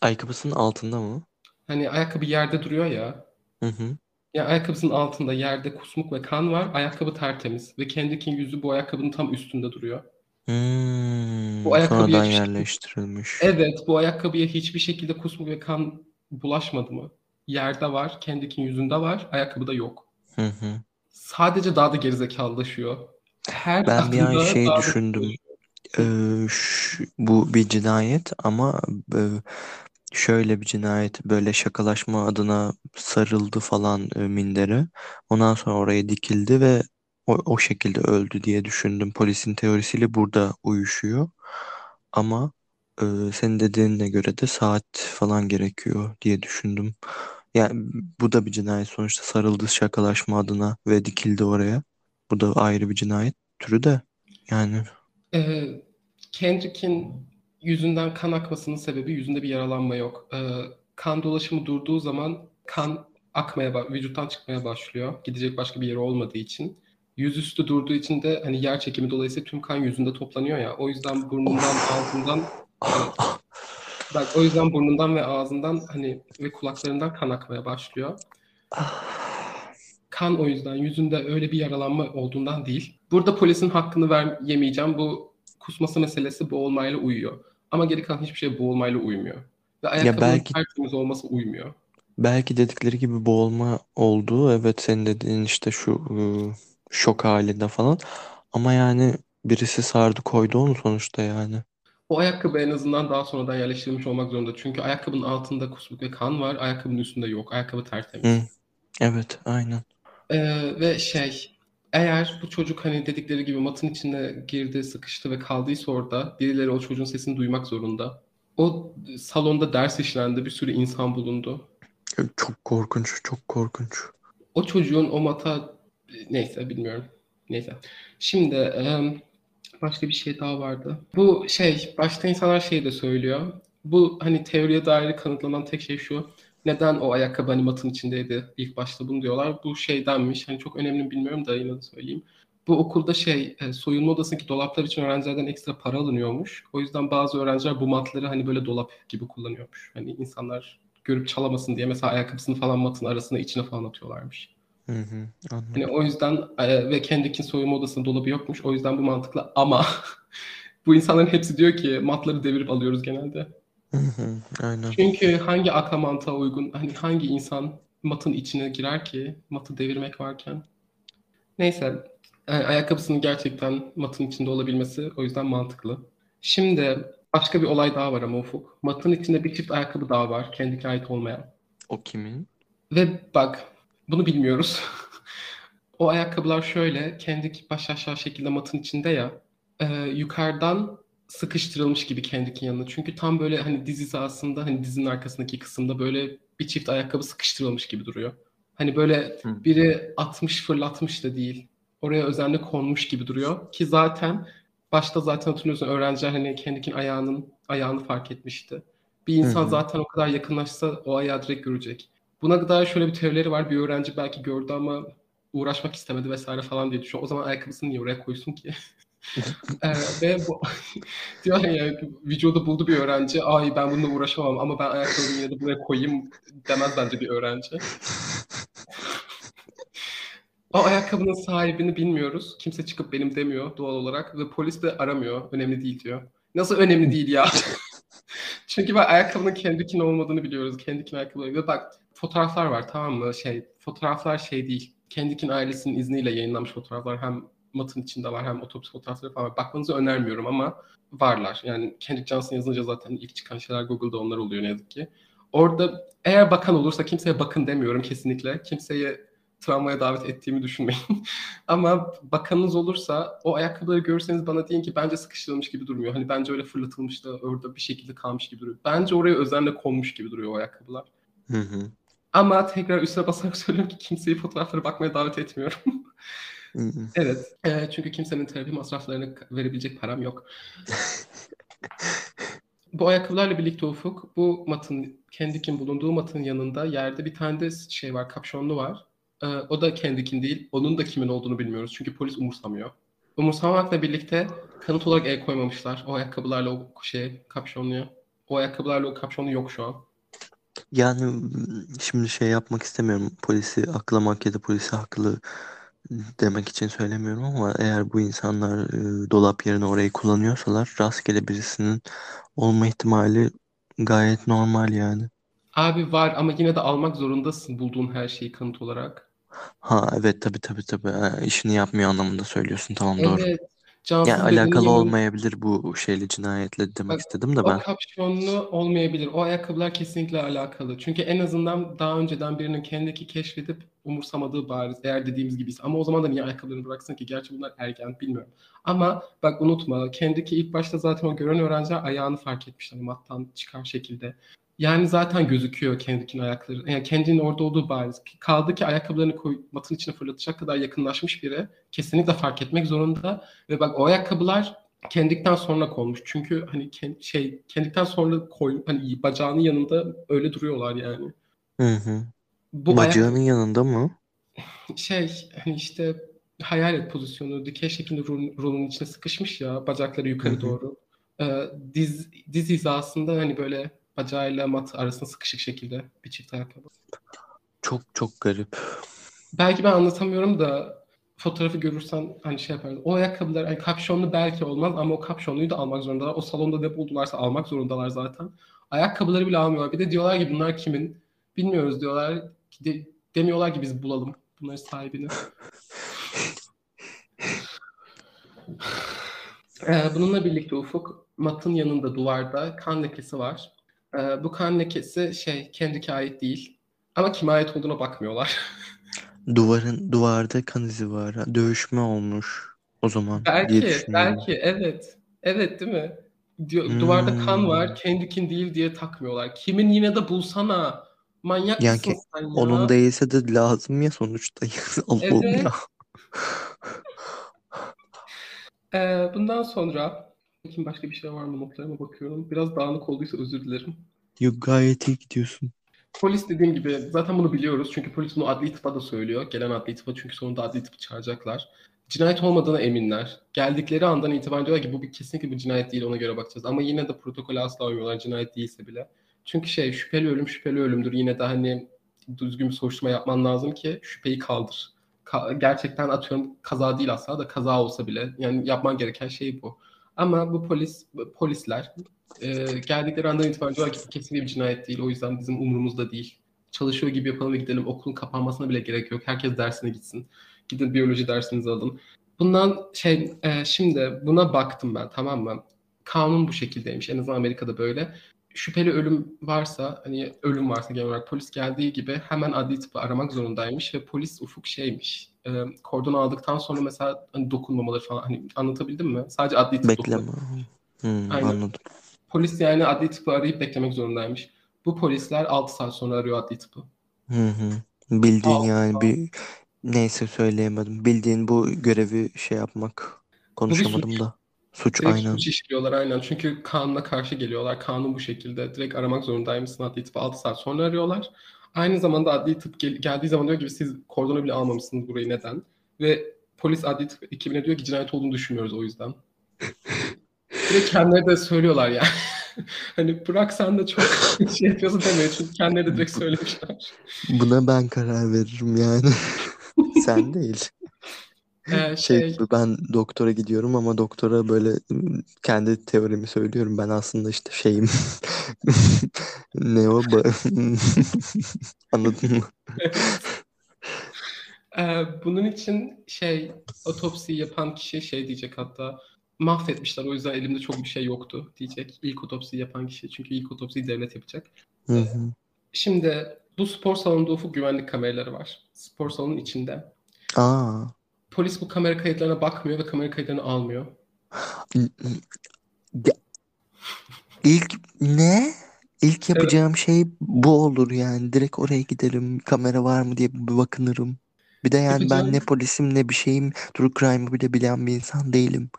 Ayakkabısının altında mı? Hani ayakkabı yerde duruyor ya. Hı hı. Ya ayakkabısının altında yerde kusmuk ve kan var. Ayakkabı tertemiz ve Kendrick'in yüzü bu ayakkabının tam üstünde duruyor. Hmm, Bu ayakkabıya sonradan yerleştirilmiş. Evet, bu ayakkabıya hiçbir şekilde kusmuk ve kan bulaşmadı mı? Yerde var, Kendrick'in yüzünde var, ayakkabıda yok. Hı hı. Sadece daha da gerizekalılaşıyor. Her Ben bir an adımda şey daha da düşündüm. Ee, şu- bu bir cinayet ama e, şöyle bir cinayet böyle şakalaşma adına sarıldı falan e, mindere. Ondan sonra oraya dikildi ve o, o şekilde öldü diye düşündüm. Polisin teorisiyle burada uyuşuyor. Ama e, senin dediğine göre de saat falan gerekiyor diye düşündüm. Yani bu da bir cinayet sonuçta sarıldı şakalaşma adına ve dikildi oraya. Bu da ayrı bir cinayet türü de yani. Ee, Kendrick'in yüzünden kan akmasının sebebi yüzünde bir yaralanma yok. Ee, kan dolaşımı durduğu zaman kan akmaya, vücuttan çıkmaya başlıyor. Gidecek başka bir yeri olmadığı için. Yüzüstü durduğu için de hani yer çekimi dolayısıyla tüm kan yüzünde toplanıyor ya. O yüzden burnundan, ağzından. Bak o yüzden burnundan ve ağzından hani ve kulaklarından kan akmaya başlıyor. Kan o yüzden yüzünde öyle bir yaralanma olduğundan değil. Burada polisin hakkını ver yemeyeceğim. Bu kusması meselesi boğulmayla uyuyor. Ama geri kalan hiçbir şey boğulmayla uymuyor. Ve ayakkabının belki- tertemiz olması uymuyor. Belki dedikleri gibi boğulma oldu. Evet senin dediğin işte şu ıı, şok halinde falan. Ama yani birisi sardı koydu onu sonuçta yani. O ayakkabı en azından daha sonradan yerleştirilmiş olmak zorunda. Çünkü ayakkabının altında kusmuk ve kan var. Ayakkabının üstünde yok. Ayakkabı tertemiz. Hı. Evet aynen. Ee, ve şey eğer bu çocuk hani dedikleri gibi matın içine girdi, sıkıştı ve kaldıysa orada birileri o çocuğun sesini duymak zorunda. O salonda ders işlendi, bir sürü insan bulundu. Çok korkunç, çok korkunç. O çocuğun o mata neyse bilmiyorum. Neyse. Şimdi başka bir şey daha vardı. Bu şey başta insanlar şey de söylüyor. Bu hani teoriye dair kanıtlanan tek şey şu. Neden o ayakkabı hani matın içindeydi ilk başta bunu diyorlar. Bu şeydenmiş. Hani çok önemli mi bilmiyorum da yine de söyleyeyim. Bu okulda şey e, soyunma odasındaki dolaplar için öğrencilerden ekstra para alınıyormuş. O yüzden bazı öğrenciler bu matları hani böyle dolap gibi kullanıyormuş. Hani insanlar görüp çalamasın diye mesela ayakkabısını falan matın arasına içine falan atıyorlarmış. Hı hı, anladım. Hani o yüzden e, ve Kendrick'in soyunma odasında dolabı yokmuş. O yüzden bu mantıklı ama bu insanların hepsi diyor ki matları devirip alıyoruz genelde. Hı hı, aynen. Çünkü hangi akla mantığa uygun, hani hangi insan matın içine girer ki matı devirmek varken? Neyse, e, ayakkabısının gerçekten matın içinde olabilmesi o yüzden mantıklı. Şimdi başka bir olay daha var ama Ufuk. Matın içinde bir çift ayakkabı daha var, kendine ait olmayan. O kimin? Ve bak, bunu bilmiyoruz. o ayakkabılar şöyle, kendi baş aşağı şekilde matın içinde ya, e, yukarıdan sıkıştırılmış gibi Kendrick'in yanına. Çünkü tam böyle hani diz hizasında, hani dizinin arkasındaki kısımda böyle bir çift ayakkabı sıkıştırılmış gibi duruyor. Hani böyle biri atmış fırlatmış da değil. Oraya özenle konmuş gibi duruyor. Ki zaten başta zaten hatırlıyorsun öğrenciler hani Kendrick'in ayağının ayağını fark etmişti. Bir insan Hı hı. zaten o kadar yakınlaşsa o ayağı direkt görecek. Buna dair şöyle bir teorileri var. Bir öğrenci belki gördü ama uğraşmak istemedi vesaire falan diye düşünüyor. O zaman ayakkabısını niye oraya koysun ki? Ee, ve bu diyor ya vücudu buldu bir öğrenci. Ay ben bununla uğraşamam ama ben ayakkabımı yine de buraya koyayım demez bence bir öğrenci. O ayakkabının sahibini bilmiyoruz. Kimse çıkıp benim demiyor doğal olarak ve polis de aramıyor. Önemli değil diyor. Nasıl önemli değil ya? Çünkü ben ayakkabının Kendrick'in olmadığını biliyoruz. Kendrick'in ayakkabıları. Ve bak fotoğraflar var tamam mı? Şey fotoğraflar şey değil. Kendrick'in ailesinin izniyle yayınlanmış fotoğraflar hem matın içinde var hem otopsi fotoğrafları falan. Bakmanızı önermiyorum ama varlar. Yani Kendrick Johnson yazınca zaten ilk çıkan şeyler Google'da onlar oluyor ne yazık ki. Orada eğer bakan olursa kimseye bakın demiyorum kesinlikle. Kimseye travmaya davet ettiğimi düşünmeyin. Ama bakanınız olursa o ayakkabıları görürseniz bana deyin ki bence sıkıştırılmış gibi durmuyor. Hani bence öyle fırlatılmış da orada bir şekilde kalmış gibi duruyor. Bence oraya özenle konmuş gibi duruyor o ayakkabılar. Hı hı. Ama tekrar üstüne basarak söylüyorum ki kimseyi fotoğraflara bakmaya davet etmiyorum. Evet. e, çünkü kimsenin terapi masraflarını verebilecek param yok. Bu ayakkabılarla birlikte Ufuk, bu matın, Kendikin bulunduğu matın yanında yerde bir tane de şey var, kapşonlu var. Ee, o da Kendikin değil, onun da kimin olduğunu bilmiyoruz. Çünkü polis umursamıyor. Umursamamakla birlikte kanıt olarak el koymamışlar. O ayakkabılarla o şey kapşonluya. O ayakkabılarla o kapşonlu yok şu an. Yani şimdi şey yapmak istemiyorum. Polisi aklamak ya da polisi haklı demek için söylemiyorum ama eğer bu insanlar e, dolap yerine orayı kullanıyorsalar rastgele birisinin olma ihtimali gayet normal yani. Abi var ama yine de almak zorundasın bulduğun her şeyi kanıt olarak. Ha evet tabii tabii tabii. Ha, işini yapmıyor anlamında söylüyorsun. Tamam doğru. Evet. Cansız bedenin alakalı olmayabilir bu şeyle cinayetle demek Bak, istedim de O ben. kapşonlu olmayabilir. O ayakkabılar kesinlikle alakalı. Çünkü en azından daha önceden birinin kendiki keşfedip umursamadığı bariz. Eğer dediğimiz gibiyse. Ama o zaman da niye ayakkabılarını bıraksın ki? Gerçi bunlar ergen bilmiyorum. Ama bak unutma. Kendiki ilk başta zaten o gören öğrenciler ayağını fark etmişler. Mattan çıkar şekilde. Yani zaten gözüküyor kendikinin ayakları. Yani kendinin orada olduğu bariz. Kaldı ki ayakkabılarını koy, matın içine fırlatacak kadar yakınlaşmış biri kesinlikle fark etmek zorunda. Ve bak o ayakkabılar kendikten sonra konmuş. Çünkü hani ken- şey kendikten sonra koy hani bacağının yanında öyle duruyorlar yani. Hı hı. Bu Bacağının yanında mı? ayak şey hani işte hayalet pozisyonu dikey şekilde rulun, rulun içine sıkışmış ya bacakları yukarı Hı hı. doğru. Ee, diz diz hizasında hani böyle bacağıyla mat arasında sıkışık şekilde bir çift ayakkabı. Çok çok garip. Belki ben anlatamıyorum da fotoğrafı görürsen hani şey yaparsın. O ayakkabılar hani kapşonlu belki olmaz ama o kapşonluyu da almak zorundalar. O salonda ne buldularsa almak zorundalar zaten. Ayakkabıları bile almıyorlar. Bir de diyorlar ki bunlar kimin? Bilmiyoruz diyorlar. De- demiyorlar ki biz bulalım bunların sahibini. Ee, bununla birlikte Ufuk, matın yanında duvarda kan lekesi var. Ee, bu kan lekesi şey kendine ait değil. Ama kime ait olduğuna bakmıyorlar. Duvarın duvarda kan izi var. Dövüşme olmuş o zaman Belki, belki evet. Evet değil mi? Diyor, duvarda kan Hmm. var, kendikin değil diye takmıyorlar. Kimin yine de bulsana. Manyak Yani mısın sen ya? Onun değilse de lazım ya sonuçta. Allah'ım Evet. ya. Ee, bundan sonra bakayım başka bir şey var mı notlarıma bakıyorum. Biraz dağınık olduysa özür dilerim. Yok gayet iyi gidiyorsun. Polis dediğim gibi zaten bunu biliyoruz. Çünkü polis bunu adli tıpa da söylüyor. Gelen adli tıpa çünkü sonunda adli tıpı çağıracaklar. Cinayet olmadığına eminler. Geldikleri andan itibaren diyorlar ki bu bir kesinlikle bir cinayet değil ona göre bakacağız. Ama yine de protokole asla uymuyorlar cinayet değilse bile. Çünkü şey şüpheli ölüm şüpheli ölümdür. Yine de hani düzgün bir soruşturma yapman lazım ki şüpheyi kaldır. Ka- gerçekten atıyorum kaza değil asla da kaza olsa bile yani yapman gereken şey bu. Ama bu polis polisler e, geldikleri andan itibaren diyorlar ki kesinlikle bir cinayet değil. O yüzden bizim umurumuzda değil. Çalışıyor gibi yapalım ve gidelim. Okulun kapanmasına bile gerek yok. Herkes dersine gitsin. Gidin biyoloji dersinizi alın. Bundan şey e, şimdi buna baktım ben tamam mı? Kanun bu şekildeymiş. En azından Amerika'da böyle. Şüpheli ölüm varsa hani ölüm varsa genel olarak polis geldiği gibi hemen adli tıpı aramak zorundaymış ve polis ufuk şeymiş. E, kordonu aldıktan sonra mesela hani dokunmamaları falan hani anlatabildim mi? Sadece adli tıp Bekleme. Hmm, Aynen. anladım. Polis yani adli tıpı arayıp beklemek zorundaymış. Bu polisler 6 saat sonra arıyor adli tıpı. Hı hı. Bildiğin Al, yani bir neyse söyleyemedim. Bildiğin bu görevi şey yapmak. Konuşamadım da. Suç Direkt aynen. suç işliyorlar aynen. Çünkü kanuna karşı geliyorlar. Kanun bu şekilde. Direkt aramak zorundaymışsın adli tıpı 6 saat sonra arıyorlar. Aynı zamanda adli tıp gel- geldiği zaman diyor ki siz kordonu bile almamışsınız burayı neden? Ve polis adli tıp ekibine diyor ki cinayet olduğunu düşünmüyoruz o yüzden. Direkt kendileri de söylüyorlar yani. hani bırak sen de çok şey yapıyorsun demiyor. Çünkü kendileri de direkt söylemişler. Buna ben karar veririm yani. Sen değil. Ee, Şey şey, ben doktora gidiyorum ama doktora böyle kendi teorimi söylüyorum. Ben aslında işte şeyim. Ne o? Anladın mı? Ee, bunun için şey otopsi yapan kişi şey diyecek hatta mahvetmişler o yüzden elimde çok bir şey yoktu diyecek ilk otopsi yapan kişi çünkü ilk otopsiyi devlet yapacak. Hı hı. Şimdi bu spor salonunda ufuk güvenlik kameraları var. Spor salonunun içinde. Aa. Polis bu kamera kayıtlarına bakmıyor ve kamera kayıtlarını almıyor. İlk ne? İlk yapacağım şey bu olur yani. Direkt oraya giderim. Kamera var mı diye bir bakınırım. Bir de yani ben ne polisim ne bir şeyim. True crime'ı bile bilen bir insan değilim.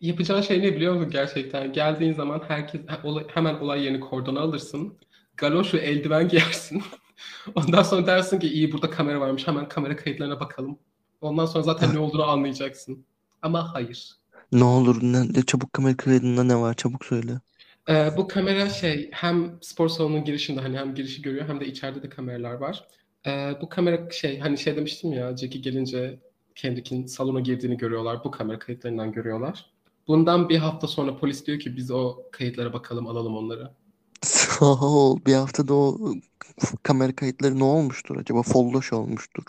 yapacağın şey ne biliyor musun gerçekten? Geldiğin zaman herkes hemen olay yerini kordona alırsın. Galoş ve eldiven giyersin. Ondan sonra dersin ki iyi burada kamera varmış. Hemen kamera kayıtlarına bakalım. Ondan sonra zaten ne olduğunu anlayacaksın. Ama hayır. Ne olur ne, ne çabuk kamera kaydında ne var çabuk söyle. Ee, bu kamera şey hem spor salonunun girişinde hani hem girişi görüyor hem de içeride de kameralar var. Ee, bu kamera şey hani şey demiştim ya Jackie gelince Kendrick'in salona girdiğini görüyorlar. Bu kamera kayıtlarından görüyorlar. Bundan bir hafta sonra polis diyor ki biz o kayıtlara bakalım alalım onları. Sağ ol. Bir haftada o kamera kayıtları ne olmuştur acaba? Folloş olmuştur.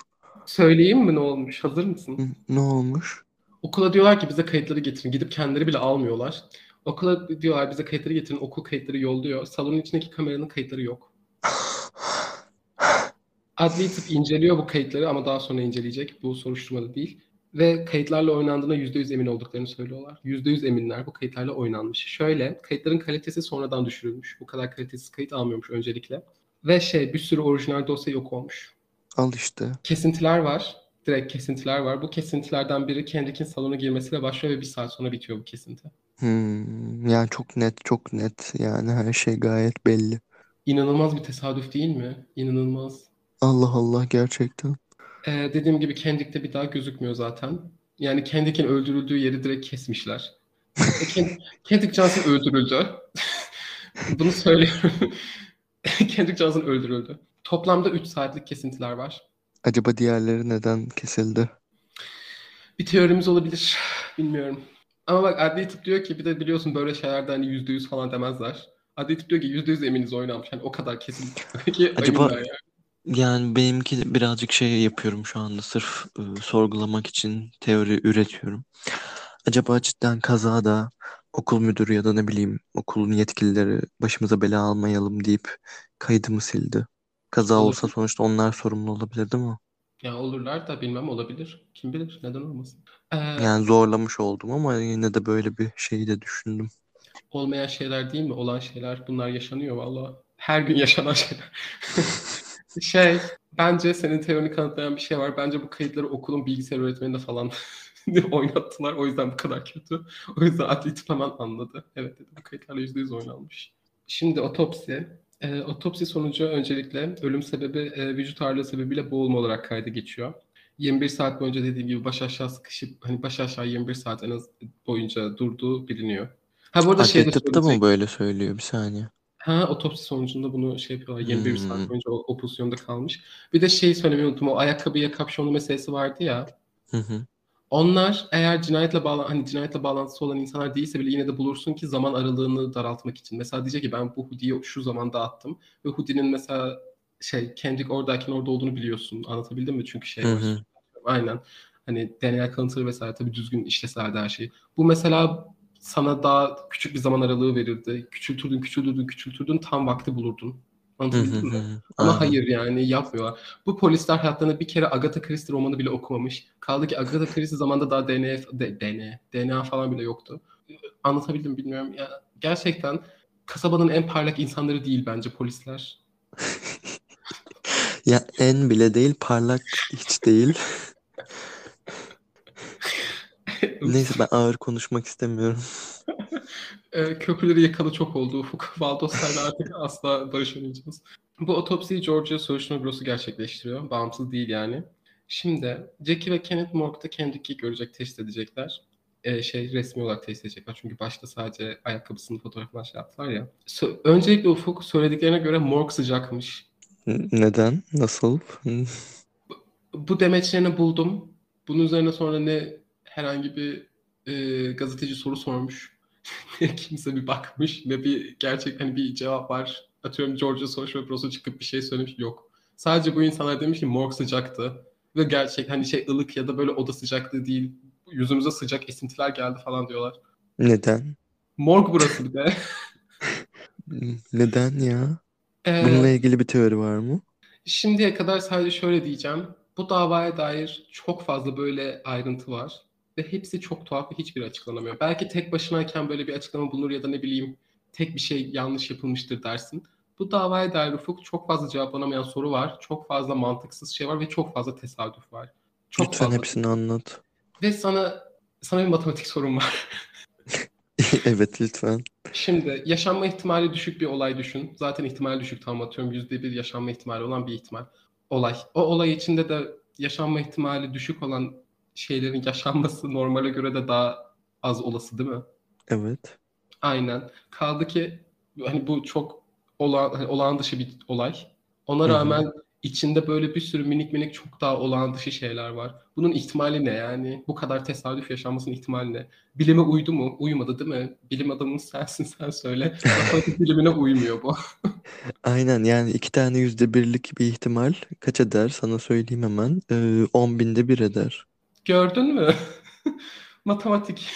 Söyleyeyim mi ne olmuş? Hazır mısın? Ne olmuş? Okula diyorlar ki bize kayıtları getirin. Gidip kendileri bile almıyorlar. Okula diyorlar bize kayıtları getirin. Okul kayıtları yolluyor. Salonun içindeki kameranın kayıtları yok. Adli tıp inceliyor bu kayıtları ama daha sonra inceleyecek. Bu soruşturmada değil. Ve kayıtlarla oynandığına %100 emin olduklarını söylüyorlar. %100 eminler bu kayıtlarla oynanmış. Şöyle, kayıtların kalitesi sonradan düşürülmüş. Bu kadar kalitesiz kayıt almıyormuş öncelikle. Ve şey, bir sürü orijinal dosya yok olmuş. Al işte. Kesintiler var. Direkt kesintiler var. Bu kesintilerden biri Kendrick'in salona girmesiyle başlıyor ve bir saat sonra bitiyor bu kesinti. Hmm, yani çok net çok net yani her şey gayet belli. İnanılmaz bir tesadüf değil mi? İnanılmaz. Allah Allah gerçekten. Ee, dediğim gibi Kendrick de bir daha gözükmüyor zaten. Yani Kendrick'in öldürüldüğü yeri direkt kesmişler. E, Kend- Kendrick Johnson öldürüldü. Bunu söylüyorum. Kendrick Johnson öldürüldü. Toplamda 3 saatlik kesintiler var. Acaba diğerleri neden kesildi? Bir teorimiz olabilir. Bilmiyorum. Ama bak adli tıp diyor ki bir de biliyorsun böyle şeylerde hani %100 falan demezler. Adli tıp diyor ki %100 eminiz oynanmış. Hani o kadar kesin. Peki Acaba ayımlar ya. yani benimki birazcık şey yapıyorum şu anda sırf e, sorgulamak için teori üretiyorum. Acaba cidden kazada okul müdürü ya da ne bileyim okulun yetkilileri başımıza bela almayalım deyip kaydımı sildi. Kaza olsa Olabilir. sonuçta onlar sorumlu olabilir değil mi? Ya olurlar da bilmem olabilir. Kim bilir neden olmasın. Ee, Yani zorlamış oldum ama yine de böyle bir şeyi de düşündüm. olmayan şeyler değil mi? Olan şeyler bunlar yaşanıyor valla. Her gün yaşanan şeyler. Şey, bence senin teorini kanıtlayan bir şey var. Bence bu kayıtları okulun bilgisayar öğretmeninde falan oynattılar. O yüzden bu kadar kötü. O yüzden adli tıp hemen anladı. Evet dedi bu kayıtlarla %100 oynanmış. Şimdi otopsi. Ee, otopsi sonucu öncelikle ölüm sebebi e, vücut ağırlığı sebebiyle boğulma olarak kayda geçiyor. 21 saat boyunca dediğim gibi baş aşağı sıkışıp hani baş aşağı 21 saat en az boyunca durduğu biliniyor. Ha bu arada şey de Adli tıpta mı böyle söylüyor bir saniye? Ha otopsi sonucunda bunu şey yapıyorlar. 21 saat Hmm. boyunca o, o pozisyonda kalmış. Bir de şeyi söylemeyi unuttum. O ayakkabıya kapşonlu meselesi vardı ya. Hı hı. Onlar eğer cinayetle bağlan hani cinayetle bağlantısı olan insanlar değilse bile yine de bulursun ki zaman aralığını daraltmak için. Mesela diyecek ki ben bu hoodie'yi şu zamanda attım ve hoodie'nin mesela şey Kendrick oradayken orada olduğunu biliyorsun. Anlatabildim mi? Çünkü şey Hı hı. Aynen. Hani DNA kanıtları vesaire tabii düzgün işleselerdi her şeyi. Bu mesela sana daha küçük bir zaman aralığı verirdi. Küçültürdün, küçültürdün, küçültürdün tam vakti bulurdun. Anlatabildim mi? Ama Aynen. hayır yani yapmıyorlar. Bu polisler hayatlarında bir kere Agatha Christie romanı bile okumamış. Kaldı ki Agatha Christie zamanında daha DNA, DNA, DNA falan bile yoktu. Anlatabildim mi bilmiyorum. Ya, gerçekten kasabanın en parlak insanları değil bence polisler. Ya en bile değil parlak hiç değil. Neyse ben ağır konuşmak istemiyorum. E, köprüleri yakalı çok oldu. Ufuk Valdos'larla artık asla barışamayacağız. Bu otopsiyi Georgia Soruşturma Bürosu gerçekleştiriyor. Bağımsız değil yani. Şimdi Jackie ve Kenneth morgda Kendrick'i görecek, test edecekler. E, şey resmi olarak test edecekler. Çünkü başta sadece ayakkabısının fotoğrafını şey yaptılar ya. Sö- öncelikle Ufuk söylediklerine göre morg sıcakmış. Neden? Nasıl? Hı. Bu demeçlerini buldum. Bunun üzerine sonra ne herhangi bir e, gazeteci soru sormuş. Kimse bir bakmış. Ne bir gerçek hani bir cevap var. Atıyorum Georgia Social Pro'su çıkıp bir şey söylemiş. Yok. Sadece bu insanlar demiş ki morg sıcaktı. Ve gerçek hani şey ılık ya da böyle oda sıcaklığı değil. Yüzümüze sıcak esintiler geldi falan diyorlar. Neden? Morg burası bir de. Neden ya? Ee, Bununla ilgili bir teori var mı? Şimdiye kadar sadece şöyle diyeceğim. Bu davaya dair çok fazla böyle ayrıntı var. Ve hepsi çok tuhaf ve hiçbir açıklanamıyor. Belki tek başınayken böyle bir açıklama bulunur ya da ne bileyim tek bir şey yanlış yapılmıştır dersin. Bu davaya dair Ufuk çok fazla cevaplanamayan soru var. Çok fazla mantıksız şey var ve çok fazla tesadüf var. Çok Lütfen fazla. hepsini anlat. Ve sana sana bir matematik sorum var. Evet lütfen. Şimdi yaşanma ihtimali düşük bir olay düşün. Zaten ihtimali düşük tam atıyorum. Yüzde bir yaşanma ihtimali olan bir ihtimal. Olay. O olay içinde de yaşanma ihtimali düşük olan şeylerin yaşanması normale göre de daha az olası değil mi? Evet. Aynen. Kaldı ki hani bu çok olağan, hani olağan dışı bir olay. Ona rağmen içinde böyle bir sürü minik minik çok daha olağan dışı şeyler var. Bunun ihtimali ne yani? Bu kadar tesadüf yaşanmasının ihtimali ne? Bilime uydu mu? Uymadı değil mi? Bilim adamımız sensin sen söyle. Matematik bilimine uymuyor bu. Aynen yani iki tane yüzde birlik bir ihtimal kaç eder sana söyleyeyim hemen. Ee, 10 binde bir eder. Gördün mü? Matematik.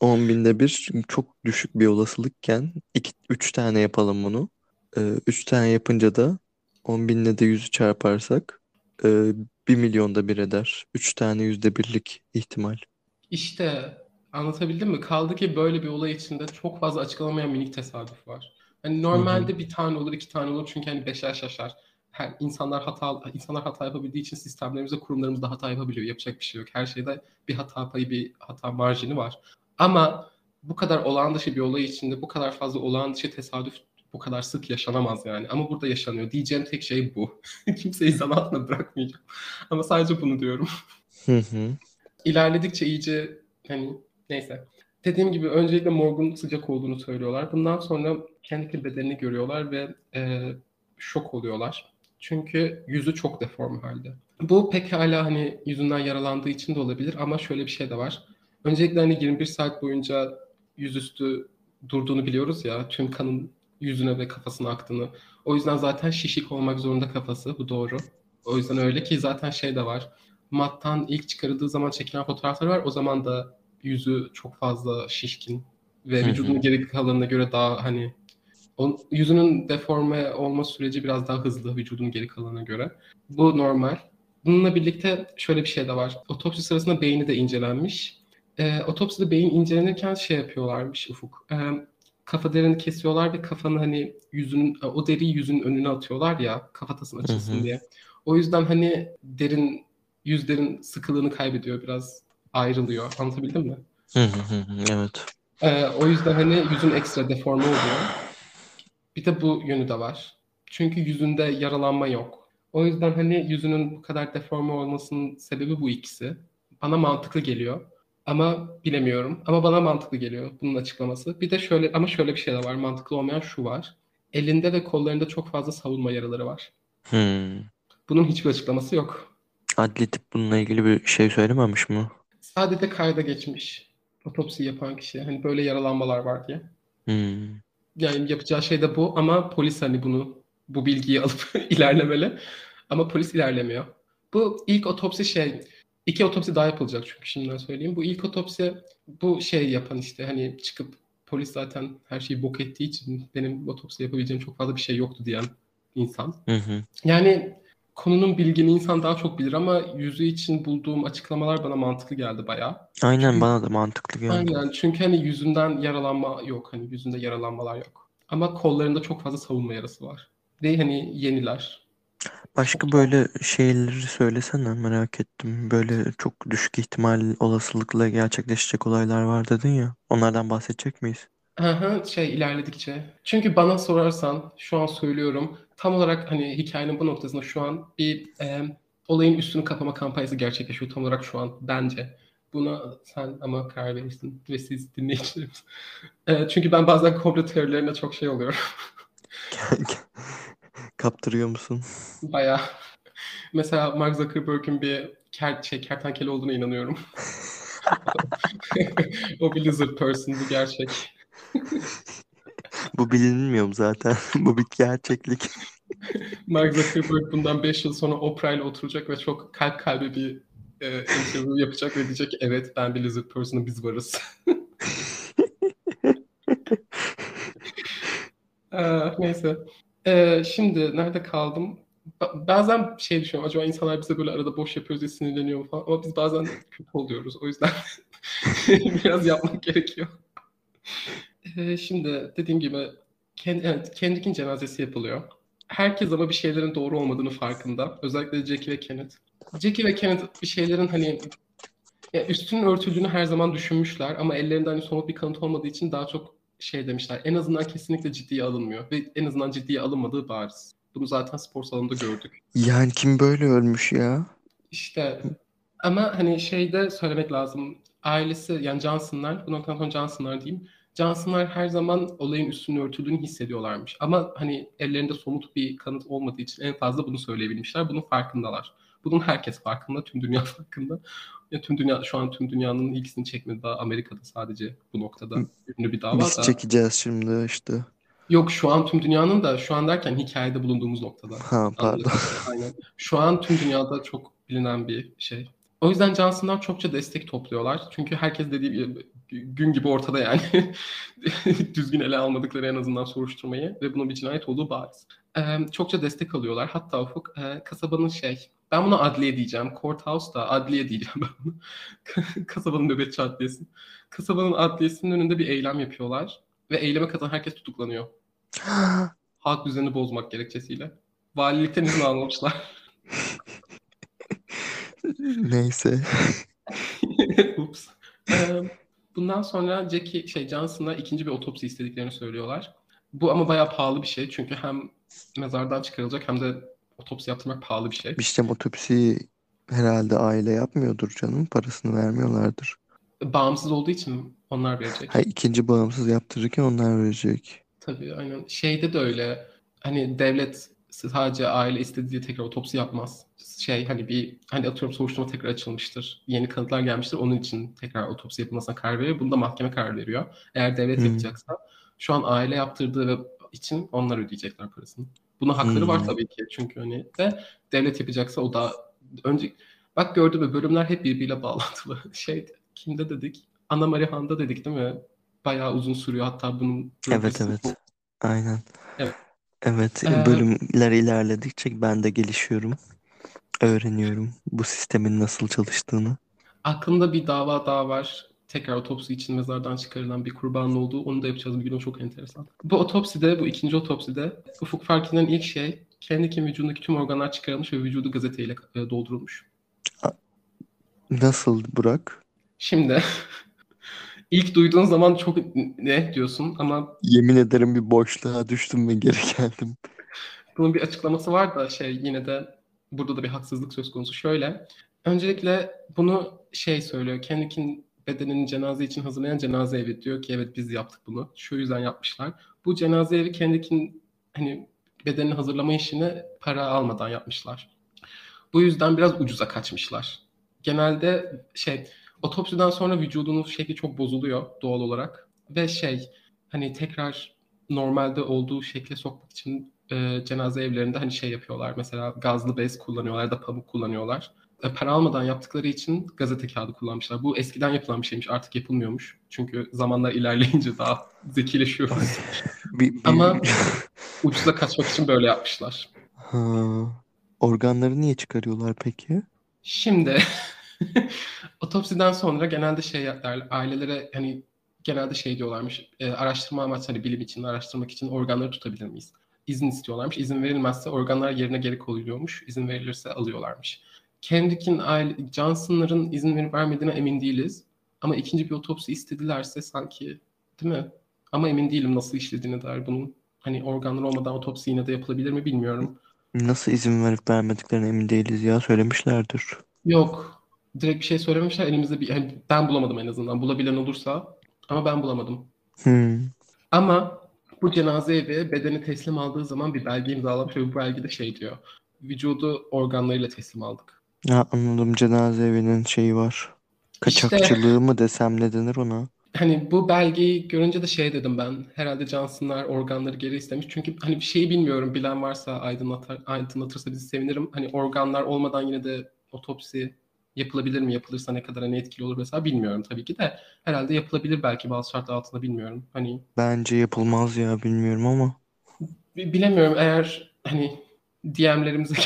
10 binde bir çok düşük bir olasılıkken iki, üç tane yapalım bunu. Ee, üç tane yapınca da 10 binle de yüzü çarparsak e, 1 milyonda bir eder. Üç tane yüzde birlik ihtimal. İşte anlatabildim mi? Kaldı ki böyle bir olay içinde çok fazla açıklanamayan minik tesadüf var. Hani normalde bir tane olur, iki tane olur çünkü hani beşer şaşar. Her insanlar hata insanlar hata yapabildiği için sistemlerimizde, kurumlarımızda hata yapabiliyor. Yapacak bir şey yok. Her şeyde bir hata payı, bir hata marjini var. Ama bu kadar olağan dışı bir olay içinde bu kadar fazla olağan dışı tesadüf bu kadar sık yaşanamaz yani. Ama burada yaşanıyor. Diyeceğim tek şey bu. Kimseyi zan bırakmayacağım. Ama sadece bunu diyorum. Hı hı. İlerledikçe iyice hani neyse. Dediğim gibi öncelikle morgun sıcak olduğunu söylüyorlar. Bundan sonra kendi bedenini görüyorlar ve e, şok oluyorlar. Çünkü yüzü çok deform halde. Bu pekala hani yüzünden yaralandığı için de olabilir ama şöyle bir şey de var. Öncelikle hani 21 saat boyunca yüzüstü durduğunu biliyoruz ya. Tüm kanın yüzüne ve kafasına aktığını. O yüzden zaten şişik olmak zorunda kafası. Bu doğru. O yüzden öyle ki zaten şey de var. Matt'tan ilk çıkarıldığı zaman çekilen fotoğraflar var. O zaman da yüzü çok fazla şişkin ve vücudunun geri kalanına göre daha hani yüzünün deforme olma süreci biraz daha hızlı vücudun geri kalanına göre. Bu normal. Bununla birlikte şöyle bir şey de var. Otopsi sırasında beyni de incelenmiş. Ee, otopside beyin incelenirken şey yapıyorlarmış Ufuk. Ee, kafa derini kesiyorlar ve kafanı hani yüzünün o deriyi yüzünün önüne atıyorlar ya kafatasın açılsın Hı hı. diye. O yüzden hani derin yüzlerin sıkılığını kaybediyor biraz ayrılıyor. Anlatabildim mi? Hı hı hı hı. Evet. Ee, o yüzden hani yüzün ekstra deforme oluyor. Bir de bu yönü de var. Çünkü yüzünde yaralanma yok. O yüzden hani yüzünün bu kadar deforme olmasının sebebi bu ikisi. Bana mantıklı geliyor. Ama bilemiyorum. Ama bana mantıklı geliyor bunun açıklaması. Bir de şöyle ama şöyle bir şey de var. Mantıklı olmayan şu var. Elinde ve kollarında çok fazla savunma yaraları var. Hmm. Bunun hiçbir açıklaması yok. Adli tıp bununla ilgili bir şey söylememiş mi? Sadece kayda geçmiş. Otopsi yapan kişi. Hani böyle yaralanmalar var diye. Hmm. Yani yapacağı şey de bu ama polis hani bunu bu bilgiyi alıp ilerlemeli. Ama polis ilerlemiyor. Bu ilk otopsi şey iki otopsi daha yapılacak çünkü şimdiden söyleyeyim. Bu ilk otopsi bu şey yapan işte hani çıkıp polis zaten her şeyi bok ettiği için benim otopsi yapabileceğim çok fazla bir şey yoktu diyen insan. Hı hı. Yani konunun bilgini insan daha çok bilir ama yüzü için bulduğum açıklamalar bana mantıklı geldi bayağı. Aynen Çünkü- bana da mantıklı geldi. Aynen çünkü hani yüzünden yaralanma yok hani yüzünde yaralanmalar yok. Ama kollarında çok fazla savunma yarası var. Ve hani yeniler. Başka böyle şeyleri söylesene merak ettim. Böyle çok düşük ihtimal olasılıkla gerçekleşecek olaylar var dedin ya. Onlardan bahsedecek miyiz? Aha, şey ilerledikçe. Çünkü bana sorarsan şu an söylüyorum tam olarak hani hikayenin bu noktasında şu an bir e, olayın üstünü kapama kampanyası gerçekleşiyor tam olarak şu an bence. Buna sen ama karar verirsin ve siz dinleyicilerimiz. E, çünkü ben bazen komplo teorilerine çok şey oluyorum. Kaptırıyor musun? Bayağı. Mesela Mark Zuckerberg'ün bir ker, şey, kertenkele olduğuna inanıyorum. o bir lizard person, bu gerçek. Bu bilinmiyor mu zaten? Bu bir gerçeklik. Mark Zuckerberg bundan 5 yıl sonra Oprah ile oturacak ve çok kalp kalbe bir e, interview yapacak ve diyecek ki, evet ben bir lizard person'ım biz varız. Ee, neyse. Ee, şimdi nerede kaldım? Ba- Bazen şey düşünüyorum. Acaba insanlar bize böyle arada boş yapıyoruz diye sinirleniyor mu falan. Ama biz bazen kötü oluyoruz. O yüzden biraz yapmak gerekiyor. Ee, şimdi dediğim gibi Kendi, evet, Kendrick'in cenazesi yapılıyor. Herkes ama bir şeylerin doğru olmadığını farkında. Özellikle Jackie ve Kenneth. Jackie ve Kenneth bir şeylerin hani ya üstünün örtüldüğünü her zaman düşünmüşler ama ellerinde hani somut bir kanıt olmadığı için daha çok şey demişler. En azından kesinlikle ciddiye alınmıyor ve en azından ciddiye alınmadığı bariz. Bunu zaten spor salonunda gördük. Yani kim böyle ölmüş ya? İşte ama hani şeyde söylemek lazım. Ailesi yani Johnson'lar, bu noktadan sonra Johnson'lar diyeyim. Johnson'lar her zaman olayın üstünü örtüldüğünü hissediyorlarmış. Ama hani ellerinde somut bir kanıt olmadığı için en fazla bunu söyleyebilmişler. Bunun farkındalar. Bunun herkes farkında, tüm dünya farkında. Ya tüm dünya şu an tüm dünyanın ilgisini çekmedi daha Amerika'da sadece bu noktada ünlü bir dava Biz da. çekeceğiz şimdi işte. Yok şu an tüm dünyanın da şu an derken hikayede bulunduğumuz noktada. Ha pardon. Aynen. Şu an tüm dünyada çok bilinen bir şey. O yüzden Johnson'lar çokça destek topluyorlar. Çünkü herkes dediği gibi gün gibi ortada yani. Düzgün ele almadıkları en azından soruşturmayı ve bunun bir cinayet olduğu bariz. Ee, çokça destek alıyorlar. Hatta Ufuk e, kasabanın şey, ben buna adliye diyeceğim. Courthouse da adliye diyeceğim ben bunu. kasabanın nöbetçi adliyesi. Kasabanın adliyesinin önünde bir eylem yapıyorlar. Ve eyleme katılan herkes tutuklanıyor. Halk düzenini bozmak gerekçesiyle. Valilikten izin almamışlar. Neyse. Ups. Bundan sonra Jackie şey Johnson'a ikinci bir otopsi istediklerini söylüyorlar. Bu ama bayağı pahalı bir şey çünkü hem mezardan çıkarılacak hem de otopsi yaptırmak pahalı bir şey. Şey otopsi herhalde aile yapmıyordur canım. Parasını vermiyorlardır. Bağımsız olduğu için onlar verecek. Ha ikinci bağımsız yaptırırken onlar verecek. Tabii aynen. Şeyde de öyle. Hani devlet sadece aile istediği diye tekrar otopsi yapmaz. Şey hani bir hani atıyorum soruşturma tekrar açılmıştır. Yeni kanıtlar gelmiştir. Onun için tekrar otopsi yapılmasına karar veriyor. Bunda mahkeme karar veriyor. Eğer devlet Hmm. yapacaksa şu an aile yaptırdığı için onlar ödeyecekler parasını. Buna hakları var Hmm. tabii ki. Çünkü hani de devlet yapacaksa o da önce bak gördün mü bölümler hep birbiriyle bağlantılı. Şey kimde dedik? Ana Marihan'da dedik değil mi? Bayağı uzun sürüyor hatta bunun Evet evet. Aynen. Evet. Evet Ee, bölümler ilerledikçe ben de gelişiyorum. Öğreniyorum bu sistemin nasıl çalıştığını. Aklımda bir dava daha var. Tekrar otopsi için mezardan çıkarılan bir kurbanın olduğu. Onu da yapacağız bir gün. O çok enteresan. Bu otopside, bu ikinci otopside Ufuk fark eden ilk şey kendi kim vücudundaki tüm organlar çıkarılmış ve vücudu gazeteyle e, doldurulmuş. Nasıl Burak? Şimdi ilk duyduğun zaman çok ne diyorsun ama Yemin ederim bir boşluğa düştüm ve geri geldim. bunun bir açıklaması var da şey yine de burada da bir haksızlık söz konusu. Şöyle. Öncelikle bunu şey söylüyor. Kendik'in bedenini cenaze için hazırlayan cenaze evi diyor ki evet biz yaptık bunu. Şu yüzden yapmışlar. Bu cenaze evi Kendik'in hani bedenini hazırlama işini para almadan yapmışlar. Bu yüzden biraz ucuza kaçmışlar. Genelde şey otopsiden sonra vücudunun şekli çok bozuluyor doğal olarak ve şey hani tekrar normalde olduğu şekle sokmak için e, cenaze evlerinde hani şey yapıyorlar. Mesela gazlı bez kullanıyorlar da pamuk kullanıyorlar. E, para almadan yaptıkları için gazete kağıdı kullanmışlar. Bu eskiden yapılan bir şeymiş artık yapılmıyormuş. Çünkü zamanlar ilerleyince daha zekileşiyoruz. Bir, bir- Ama ucuza kaçmak için böyle yapmışlar. Ha, organları niye çıkarıyorlar peki? Şimdi otopsiden sonra genelde şey derler, ailelere hani genelde şey diyorlarmış e, araştırma amaçlı hani bilim için araştırmak için organları tutabilir miyiz? İzin istiyorlarmış. İzin verilmezse organlar yerine geri koyuluyormuş. İzin verilirse alıyorlarmış. Kendrick'in aile, Johnson'ların izin verip vermediğine emin değiliz. Ama ikinci bir otopsi istedilerse sanki değil mi? Ama emin değilim nasıl işlediğine dair bunun. Hani organlar olmadan otopsi yine de yapılabilir mi bilmiyorum. Nasıl izin verip vermediklerine emin değiliz ya söylemişlerdir. Yok. Direkt bir şey söylememişler. Elimizde bir hani ben bulamadım en azından. Bulabilen olursa ama ben bulamadım. Hmm. Ama bu cenaze evi bedeni teslim aldığı zaman bir belge imzalamış ve bu belgede şey diyor. Vücudu organlarıyla teslim aldık. Ya anladım cenaze evinin şeyi var. İşte Kaçakçılığı mı desem ne denir ona? hani bu belgeyi görünce de şey dedim ben. Herhalde Johnson'lar organları geri istemiş. Çünkü hani bir şeyi bilmiyorum. Bilen varsa aydınlatar, aydınlatırsa bizi sevinirim. Hani organlar olmadan yine de otopsi yapılabilir mi? Yapılırsa ne kadar hani etkili olur mesela bilmiyorum tabii ki de. Herhalde yapılabilir belki bazı şartlar altında bilmiyorum. Hani Bence yapılmaz ya bilmiyorum ama. bi- bilemiyorum eğer hani DM'lerimize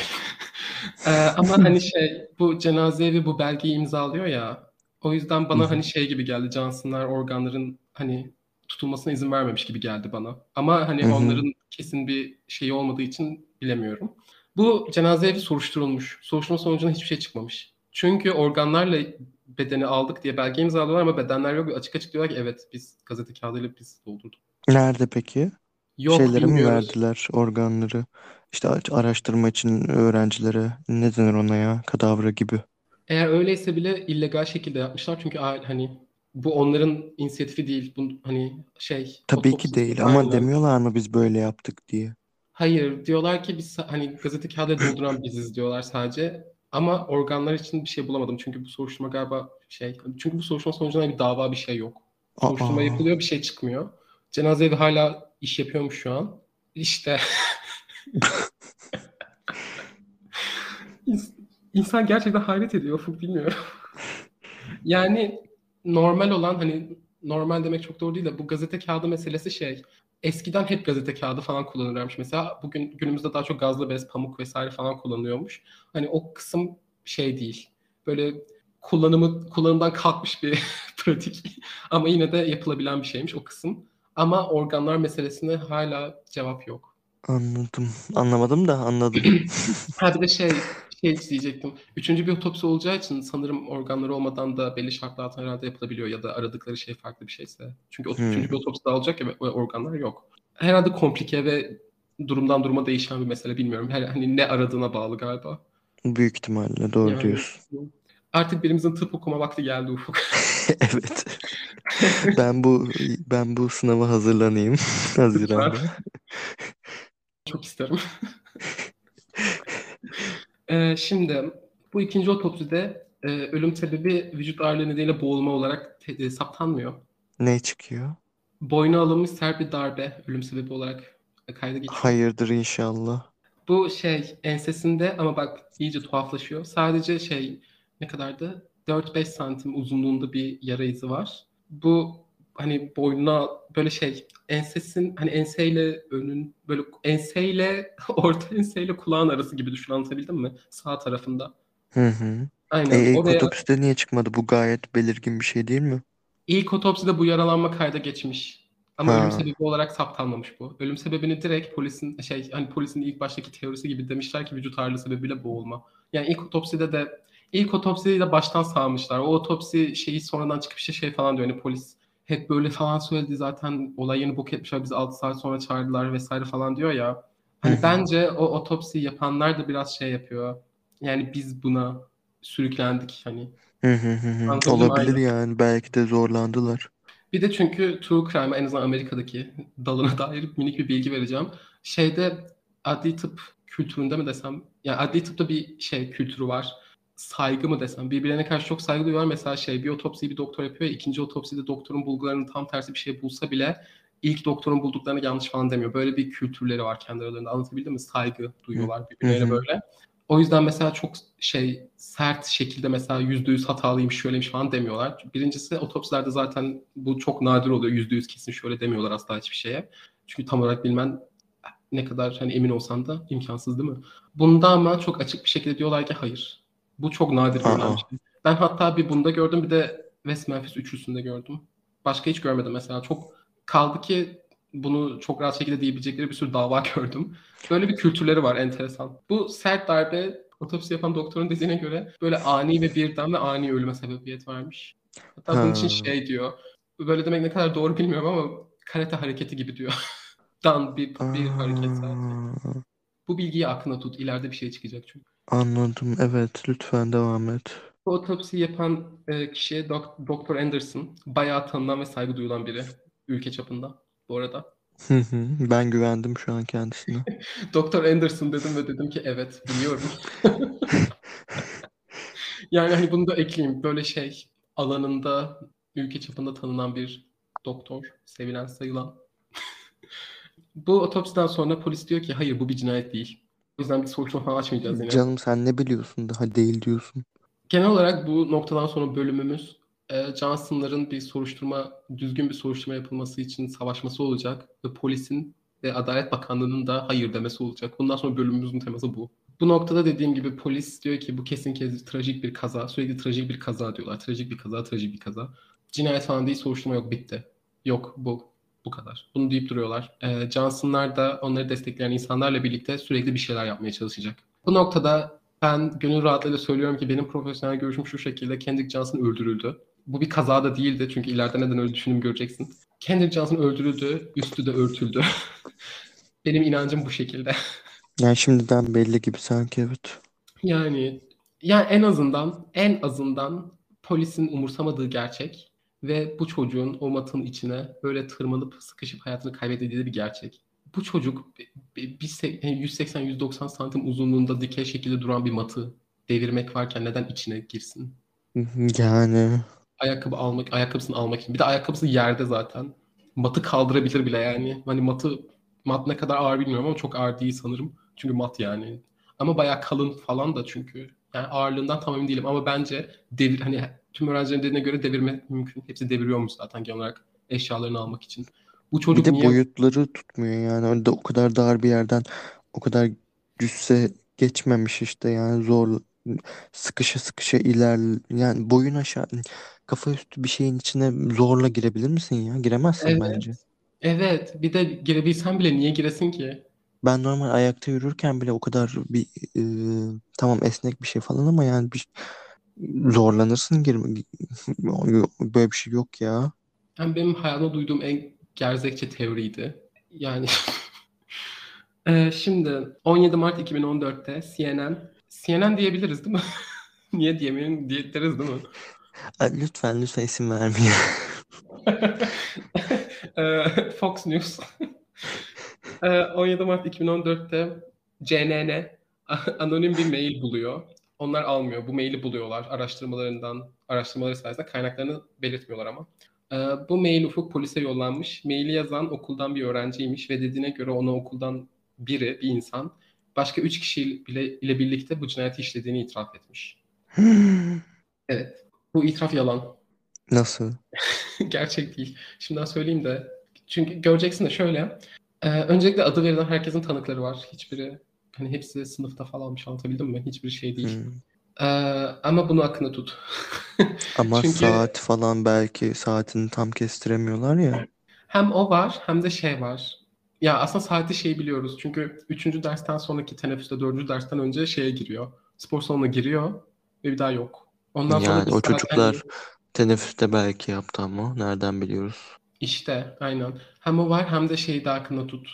Ee, ama hani şey bu cenaze evi bu belgeyi imzalıyor ya. O yüzden Hı bana hı. hani şey gibi geldi. Johnson'lar organların hani tutulmasına izin vermemiş gibi geldi bana. Ama hani hı. onların kesin bir şeyi olmadığı için bilemiyorum. Bu cenaze evi soruşturulmuş. Soruşturma sonucunda hiçbir şey çıkmamış. Çünkü organlarla bedeni aldık diye belge imzalıyorlar ama bedenler yok. Açık açık diyorlar ki evet biz gazete kağıdıyla biz doldurduk. Nerede peki? Yok Şeylere mi bilmiyoruz. verdiler organları? İşte araştırma için öğrencilere ne denir ona ya? Kadavra gibi. Eğer öyleyse bile illegal şekilde yapmışlar çünkü hani bu onların inisiyatifi değil. Bu hani şey Tabii ki değil ama aynen. demiyorlar mı biz böyle yaptık diye. Hayır diyorlar ki biz hani gazete kağıdı dolduran biziz diyorlar sadece. Ama organlar için bir şey bulamadım. Çünkü bu soruşturma galiba şey çünkü bu soruşturma sonucunda bir dava bir şey yok. Soruşturma Aa. yapılıyor bir şey çıkmıyor. Cenaze evi hala iş yapıyormuş şu an. İşte İns- İnsan gerçekten hayret ediyor Ufuk bilmiyorum. Yani normal olan hani normal demek çok doğru değil de bu gazete kağıdı meselesi şey. Eskiden hep gazete kağıdı falan kullanılıyormuş. Mesela bugün günümüzde daha çok gazlı bez, pamuk vesaire falan kullanılıyormuş. Hani o kısım şey değil. Böyle kullanımı kullanımdan kalkmış bir pratik. Ama yine de yapılabilen bir şeymiş o kısım. Ama organlar meselesine hala cevap yok. Anladım. Anlamadım da anladım. Ha bir de şey şey diyecektim. Üçüncü bir otopsi olacağı için sanırım organları olmadan da belli şartlar altında herhalde yapılabiliyor ya da aradıkları şey farklı bir şeyse. Çünkü Hmm. üçüncü bir otopsi daha olacak ya ve organlar yok. Herhalde komplike ve durumdan duruma değişen bir mesele bilmiyorum. Her, hani ne aradığına bağlı galiba. Büyük ihtimalle doğru Yani- diyorsun. Artık birimizin tıp okuma vakti geldi Ufuk. Evet. Ben bu ben bu sınava hazırlanayım Haziran'da. Çok isterim. Ee, şimdi bu ikinci otopside e, ölüm sebebi vücut ağırlığı nedeniyle boğulma olarak te- e, saptanmıyor. Ne çıkıyor? Boyna alınmış sert bir darbe ölüm sebebi olarak kayda geçiyor. Hayırdır inşallah. Bu şey ensesinde ama bak iyice tuhaflaşıyor. Sadece şey ne kadardı? 4-5 santim uzunluğunda bir yara izi var. Bu hani boynuna böyle şey ensesin hani enseyle önün böyle enseyle orta enseyle kulağın arası gibi düşün anlatabildim mi? Sağ tarafında. Hı hı. Aynen E, ilk oraya otopside niye çıkmadı? Bu gayet belirgin bir şey değil mi? ilk otopside bu yaralanma kayda geçmiş. Ama Ha. ölüm sebebi olarak saptanmamış bu. Ölüm sebebini direkt polisin şey hani polisin ilk baştaki teorisi gibi demişler ki vücut ağırlığı sebebiyle boğulma. Yani ilk otopside de ilk otopsiyi de baştan sağmışlar. O otopsi şeyi sonradan çıkıp işte şey falan diyor hani polis hep böyle falan söyledi zaten olay yeni bok etmişler bizi 6 saat sonra çağırdılar vesaire falan diyor ya. Hani bence o otopsiyi yapanlar da biraz şey yapıyor. Yani biz buna sürüklendik hani. Olabilir aynen. yani. Belki de zorlandılar. Bir de çünkü True Crime en azından Amerika'daki dalına dair minik bir bilgi vereceğim. Şeyde adli tıp kültüründe mi desem, yani adli tıpta bir şey kültürü var. Saygı mı desem, birbirlerine karşı çok saygı duyuyorlar. Mesela şey bir otopsiyi bir doktor yapıyor ya, ikinci otopside doktorun bulgularının tam tersi bir şey bulsa bile ilk doktorun bulduklarını yanlış falan demiyor. Böyle bir kültürleri var kendi aralarında. Anlatabildim mi? Saygı duyuyorlar birbirlerine böyle. O yüzden mesela çok şey sert şekilde mesela yüzde yüz hatalıymış şöyleymiş falan demiyorlar. Birincisi otopsilerde zaten bu çok nadir oluyor. Yüzde yüz kesin şöyle demiyorlar asla hiçbir şeye. Çünkü tam olarak bilmen ne kadar hani emin olsan da imkansız değil mi? Bunda ama çok açık bir şekilde diyorlar ki hayır. Bu çok nadir görülen bir şey. Ben hatta bir bunda gördüm bir de West Memphis üçlüsünde gördüm. Başka hiç görmedim mesela. Çok kaldı ki bunu çok rahat şekilde diyebilecekleri bir sürü dava gördüm. Böyle bir kültürleri var enteresan. Bu sert darbe otopsi yapan doktorun dediğine göre böyle ani ve birden ve ani ölüme sebebiyet vermiş. Hatta bunun için şey diyor. Böyle demek ne kadar doğru bilmiyorum ama karate hareketi gibi diyor. Dan bir, bir hareket. Aa, Bu bilgiyi aklına tut. İleride bir şey çıkacak çünkü. Anladım. Evet, lütfen devam et. Bu otopsi yapan e, kişi Dok- Doktor Anderson. Bayağı tanınan ve saygı duyulan biri. Ülke çapında bu arada. Hı hı. Ben güvendim şu an kendisine. Doktor Anderson dedim ve dedim ki evet biliyorum. yani hani bunu da ekleyeyim. Böyle şey alanında ülke çapında tanınan bir doktor. Sevilen sayılan. bu otopsiden sonra polis diyor ki hayır bu bir cinayet değil. Yüzden bir soruşturma falan açmayacağız yine. Canım sen ne biliyorsun daha değil diyorsun. Genel olarak bu noktadan sonra bölümümüz e, Johnson'ların bir soruşturma, düzgün bir soruşturma yapılması için savaşması olacak ve polisin ve Adalet Bakanlığı'nın da hayır demesi olacak. Bundan sonra bölümümüzün teması bu. Bu noktada dediğim gibi polis diyor ki bu kesin kez trajik bir kaza. Sürekli trajik bir kaza diyorlar. Trajik bir kaza, trajik bir kaza. Cinayet falan değil, soruşturma yok, bitti. Yok bu Bu kadar. Bunu deyip duruyorlar. Ee, Johnson'lar da onları destekleyen insanlarla birlikte sürekli bir şeyler yapmaya çalışacak. Bu noktada ben gönül rahatlığıyla söylüyorum ki benim profesyonel görüşüm şu şekilde. Kendrick Johnson öldürüldü. Bu bir kaza da değildi çünkü ileride neden öyle düşündüğümü göreceksin. Kendrick Johnson öldürüldü, üstü de örtüldü. benim inancım bu şekilde. Yani şimdiden belli gibi sanki evet. Yani yani en azından en azından polisin umursamadığı gerçek ve bu çocuğun o matın içine böyle tırmanıp sıkışıp hayatını kaybedildiği bir gerçek. Bu çocuk 180-190 santim uzunluğunda dikey şekilde duran bir matı devirmek varken neden içine girsin? Yani Ayakkabı almak, ayakkabısını almak için. Bir de ayakkabısı yerde zaten. Matı kaldırabilir bile yani. Hani matı mat ne kadar ağır bilmiyorum ama çok ağır değil sanırım. Çünkü mat yani. Ama bayağı kalın falan da çünkü. Yani ağırlığından tam emin değilim ama bence devir hani tüm öğrencilerin dediğine göre devirmek mümkün. Hepsi deviriyormuş zaten genel olarak eşyalarını almak için. Bu bir çocuk de niye boyutları tutmuyor yani. Öyle o kadar dar bir yerden o kadar cüsse geçmemiş işte yani zor sıkışa sıkışa iler yani boyun aşağı kafa üstü bir şeyin içine zorla girebilir misin ya? Giremezsin Evet. bence. Evet, bir de girebilsen bile niye giresin ki? Ben normal ayakta yürürken bile o kadar bir e, tamam esnek bir şey falan ama yani bir zorlanırsın girme böyle bir şey yok ya. Yani benim hayatımda duyduğum en gerzekçe teoriydi. Yani Ee, şimdi 17 Mart 2014'te CNN CNN diyebiliriz değil mi? Niye diyemeyin diye deriz değil mi? Lütfen lütfen isim vermeyin. Ee, Fox News Ee, 17 Mart 2014'te CNN anonim bir mail buluyor. Onlar almıyor. Bu maili buluyorlar araştırmalarından, araştırmaları sayesinde kaynaklarını belirtmiyorlar ama. Ee, bu mail Ufuk polise yollanmış. Maili yazan okuldan bir öğrenciymiş ve dediğine göre ona okuldan biri, bir insan başka üç kişi ile, ile birlikte bu cinayeti işlediğini itiraf etmiş. Evet. Bu itiraf yalan. Nasıl? Gerçek değil. Şimdiden söyleyeyim de. Çünkü göreceksin de şöyle. e, öncelikle adı verilen herkesin tanıkları var. Hiçbiri hani hepsi sınıfta falanmış anlatabildim mi? Hiçbir şey değil. Hmm. E, ama bunu aklında tut. Ama Çünkü saat falan belki saatini tam kestiremiyorlar ya. hem o var hem de şey var. Ya aslında saati şey biliyoruz. Çünkü 3. dersten sonraki teneffüste 4. dersten önce şeye giriyor. Spor salonuna giriyor ve bir daha yok. Ondan sonra Yani o çocuklar teneffüste belki yaptı ama nereden biliyoruz? İşte aynen. Hem o var hem de şeyi de aklında tut.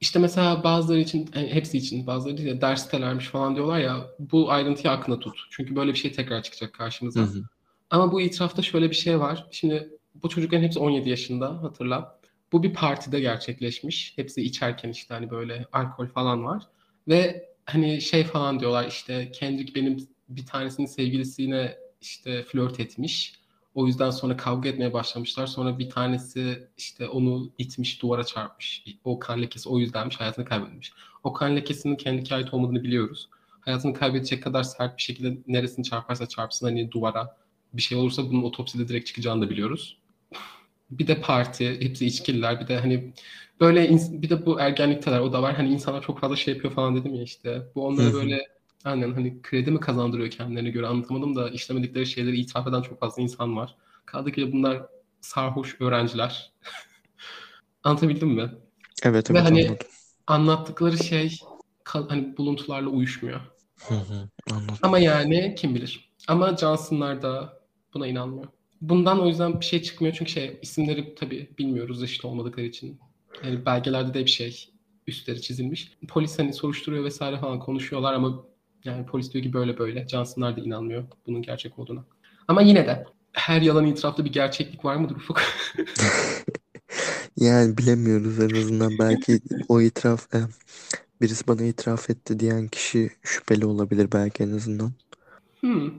İşte mesela bazıları için, yani hepsi için bazıları de ders sitelermiş falan diyorlar ya bu ayrıntıyı aklında tut. Çünkü böyle bir şey tekrar çıkacak Hı karşımıza. hı. Ama bu itirafta şöyle bir şey var. Şimdi bu çocukların hepsi 17 yaşında hatırla. Bu bir partide gerçekleşmiş. Hepsi içerken işte hani böyle alkol falan var. Ve hani şey falan diyorlar işte Kendrick benim bir tanesinin sevgilisine işte flört etmiş. O yüzden sonra kavga etmeye başlamışlar. Sonra bir tanesi işte onu itmiş, duvara çarpmış. O kan lekesi o yüzdenmiş, hayatını kaybetmiş. O kan lekesinin kendine ait olmadığını biliyoruz. Hayatını kaybedecek kadar sert bir şekilde neresini çarparsa çarpsın hani duvara bir şey olursa bunun otopside direkt çıkacağını da biliyoruz. Bir de parti, hepsi içkililer. Bir de hani böyle bir de bu ergenlikteler o da var. Hani insanlar çok fazla şey yapıyor falan dedim ya işte. Bu hı. böyle aynen hani kredi mi kazandırıyor kendilerine göre anlatamadım da işlemedikleri şeyleri itiraf eden çok fazla insan var. Kaldı ki bunlar sarhoş öğrenciler. Anlatabildim mi? Evet Ve evet hani anladım. anlattıkları şey hani buluntularla uyuşmuyor. Hı hı, anladım. Ama yani kim bilir. Ama Johnson'lar da buna inanmıyor. Bundan o yüzden bir şey çıkmıyor çünkü şey isimleri tabii bilmiyoruz eşit olmadıkları için. Yani belgelerde de bir şey üstleri çizilmiş. Polis hani soruşturuyor vesaire falan konuşuyorlar ama yani polis diyor ki böyle böyle. Johnson'lar da inanmıyor bunun gerçek olduğuna. Ama yine de her yalan itirafta bir gerçeklik var mıdır Ufuk? Yani bilemiyoruz en azından belki o itiraf e, birisi bana itiraf etti diyen kişi şüpheli olabilir belki en azından. Hmm,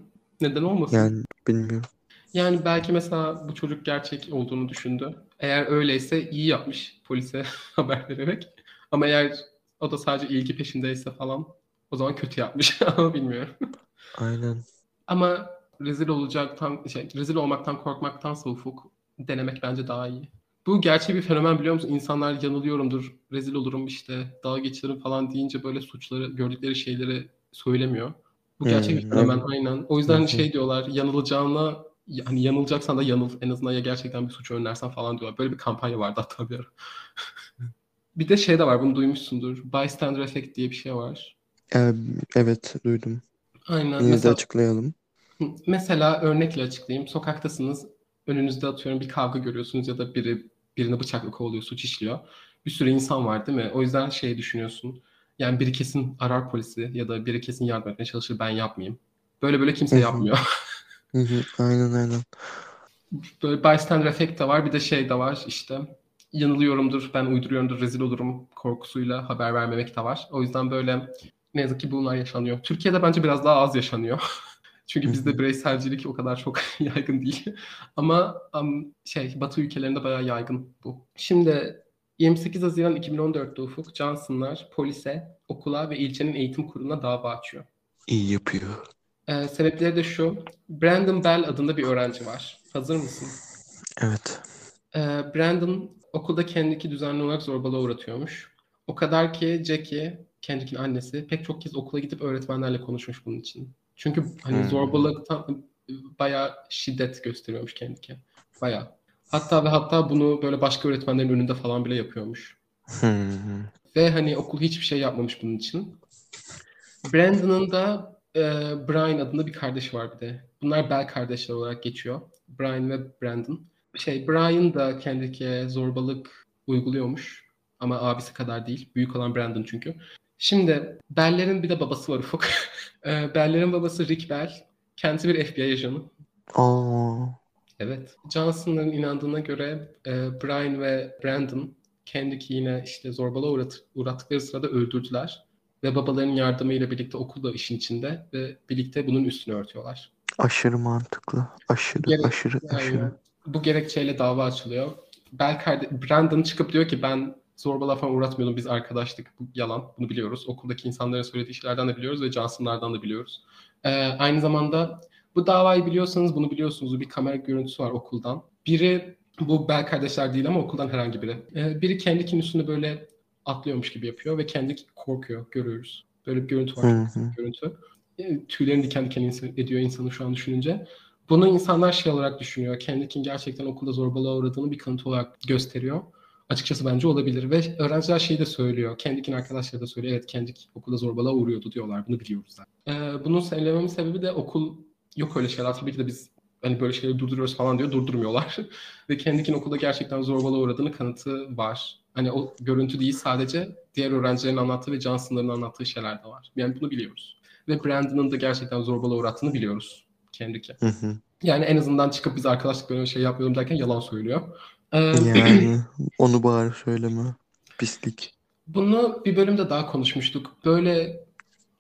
neden olmasın? Yani bilmiyorum. Yani belki mesela bu çocuk gerçek olduğunu düşündü. Eğer öyleyse iyi yapmış polise haber vererek. Ama eğer o da sadece ilgi peşindeyse falan o zaman kötü yapmış ama bilmiyorum. Aynen. Ama rezil olacaktan şey rezil olmaktan korkmaktansa Ufuk denemek bence daha iyi. Bu gerçek bir fenomen biliyor musun? İnsanlar yanılıyorumdur, rezil olurum işte, dalga geçilirim falan deyince böyle suçları, gördükleri şeyleri söylemiyor. Bu gerçek bir Hmm, fenomen evet. aynen. O yüzden şey diyorlar, yanılacağına hani yanılacaksan da yanıl. En azından ya gerçekten bir suç önlersen falan diyorlar. Böyle bir kampanya vardı hatta bir ara. bir de şey de var bunu duymuşsundur. Bystander Effect diye bir şey var. Ee, evet duydum. Aynen. Yine de Mesela açıklayalım. Mesela örnekle açıklayayım. Sokaktasınız. Önünüzde atıyorum bir kavga görüyorsunuz ya da biri birini bıçakla kovalıyor, suç işliyor. Bir sürü insan var değil mi? O yüzden şey düşünüyorsun. Yani biri kesin arar polisi ya da biri kesin yardım etmeye çalışır ben yapmayayım. Böyle böyle kimse yapmıyor. Aynen aynen. Böyle bystander effect de var. Bir de şey de var işte yanılıyorumdur, ben uyduruyorumdur, rezil olurum korkusuyla haber vermemek de var. O yüzden böyle ne yazık ki bunlar yaşanıyor. Türkiye'de bence biraz daha az yaşanıyor. Çünkü bizde bireyselcilik o kadar çok yaygın değil. Ama am, şey Batı ülkelerinde bayağı yaygın bu. Şimdi 28 Haziran 2014'te Ufuk Johnson'lar polise, okula ve ilçenin eğitim kuruluna dava açıyor. İyi yapıyor. Ee, sebepleri de şu. Brandon Bell adında bir öğrenci var. Hazır mısın? Evet. Ee, Brandon okulda Kendrick'i düzenli olarak zorbalığa uğratıyormuş. O kadar ki Jackie, Kendrick'in annesi pek çok kez okula gidip öğretmenlerle konuşmuş bunun için. Çünkü hani Hmm. zorbalıktan bayağı şiddet gösteriyormuş Kendrick'e. Bayağı. Hatta ve hatta bunu böyle başka öğretmenlerin önünde falan bile yapıyormuş. Hı. Ve hani okul hiçbir şey yapmamış bunun için. Brandon'ın da e, Brian adında bir kardeşi var bir de. Bunlar Bell kardeşler olarak geçiyor. Brian ve Brandon. Şey Brian da Kendrick'e zorbalık uyguluyormuş. Ama abisi kadar değil. Büyük olan Brandon çünkü. Şimdi Bell'lerin bir de babası var Ufuk. e, Bell'lerin babası Rick Bell. Kendisi bir FBI ajanı. Aa. Evet. Johnson'ların inandığına göre e, Brian ve Brandon Kendrick'i yine işte zorbalığa uğrat, uğrattıkları sırada öldürdüler. Ve babalarının yardımıyla birlikte okulda işin içinde ve birlikte bunun üstünü örtüyorlar. Aşırı mantıklı. Aşırı Gere- aşırı Yani aşırı. bu gerekçeyle dava açılıyor. Bel karde- Brandon çıkıp diyor ki ben zorbalığa falan uğratmıyordum biz arkadaştık. Bu yalan. Bunu biliyoruz. Okuldaki insanların söylediği şeylerden de biliyoruz ve Johnson'lardan da biliyoruz. Ee, aynı zamanda bu davayı biliyorsanız bunu biliyorsunuz. Bir kamera görüntüsü var okuldan. Biri bu Bel kardeşler değil ama okuldan herhangi biri. Ee, biri Kendrick'in üstünde böyle atlıyormuş gibi yapıyor ve Kendrick korkuyor. Görüyoruz. Böyle bir görüntü var. Hı hı. görüntü. E, Tüylerini diken diken ediyor insanı şu an düşününce. Bunu insanlar şey olarak düşünüyor. Kendrick'in gerçekten okulda zorbalığa uğradığını bir kanıt olarak gösteriyor. Açıkçası bence olabilir. Ve öğrenciler şeyi de söylüyor. Kendrick'in arkadaşları da söylüyor. Evet Kendrick okulda zorbalığa uğruyordu diyorlar. Bunu biliyoruz zaten. Ee, bunun söylememin sebebi de okul yok öyle şeyler. Tabii ki de biz hani böyle şeyleri durduruyoruz falan diyor. Durdurmuyorlar. Ve Kendrick'in okulda gerçekten zorbalığa uğradığını kanıtı var. Hani o görüntü değil sadece diğer öğrencilerin anlattığı ve Johnson'ların anlattığı şeyler de var. Yani bunu biliyoruz. Ve Brandon'ın da gerçekten zorbalığa uğrattığını biliyoruz. Hı hı. Yani en azından çıkıp biz arkadaşlık böyle şey yapmıyordum derken yalan söylüyor. Ee, Yani onu bari söyleme. Pislik. bunu bir bölümde daha konuşmuştuk. Böyle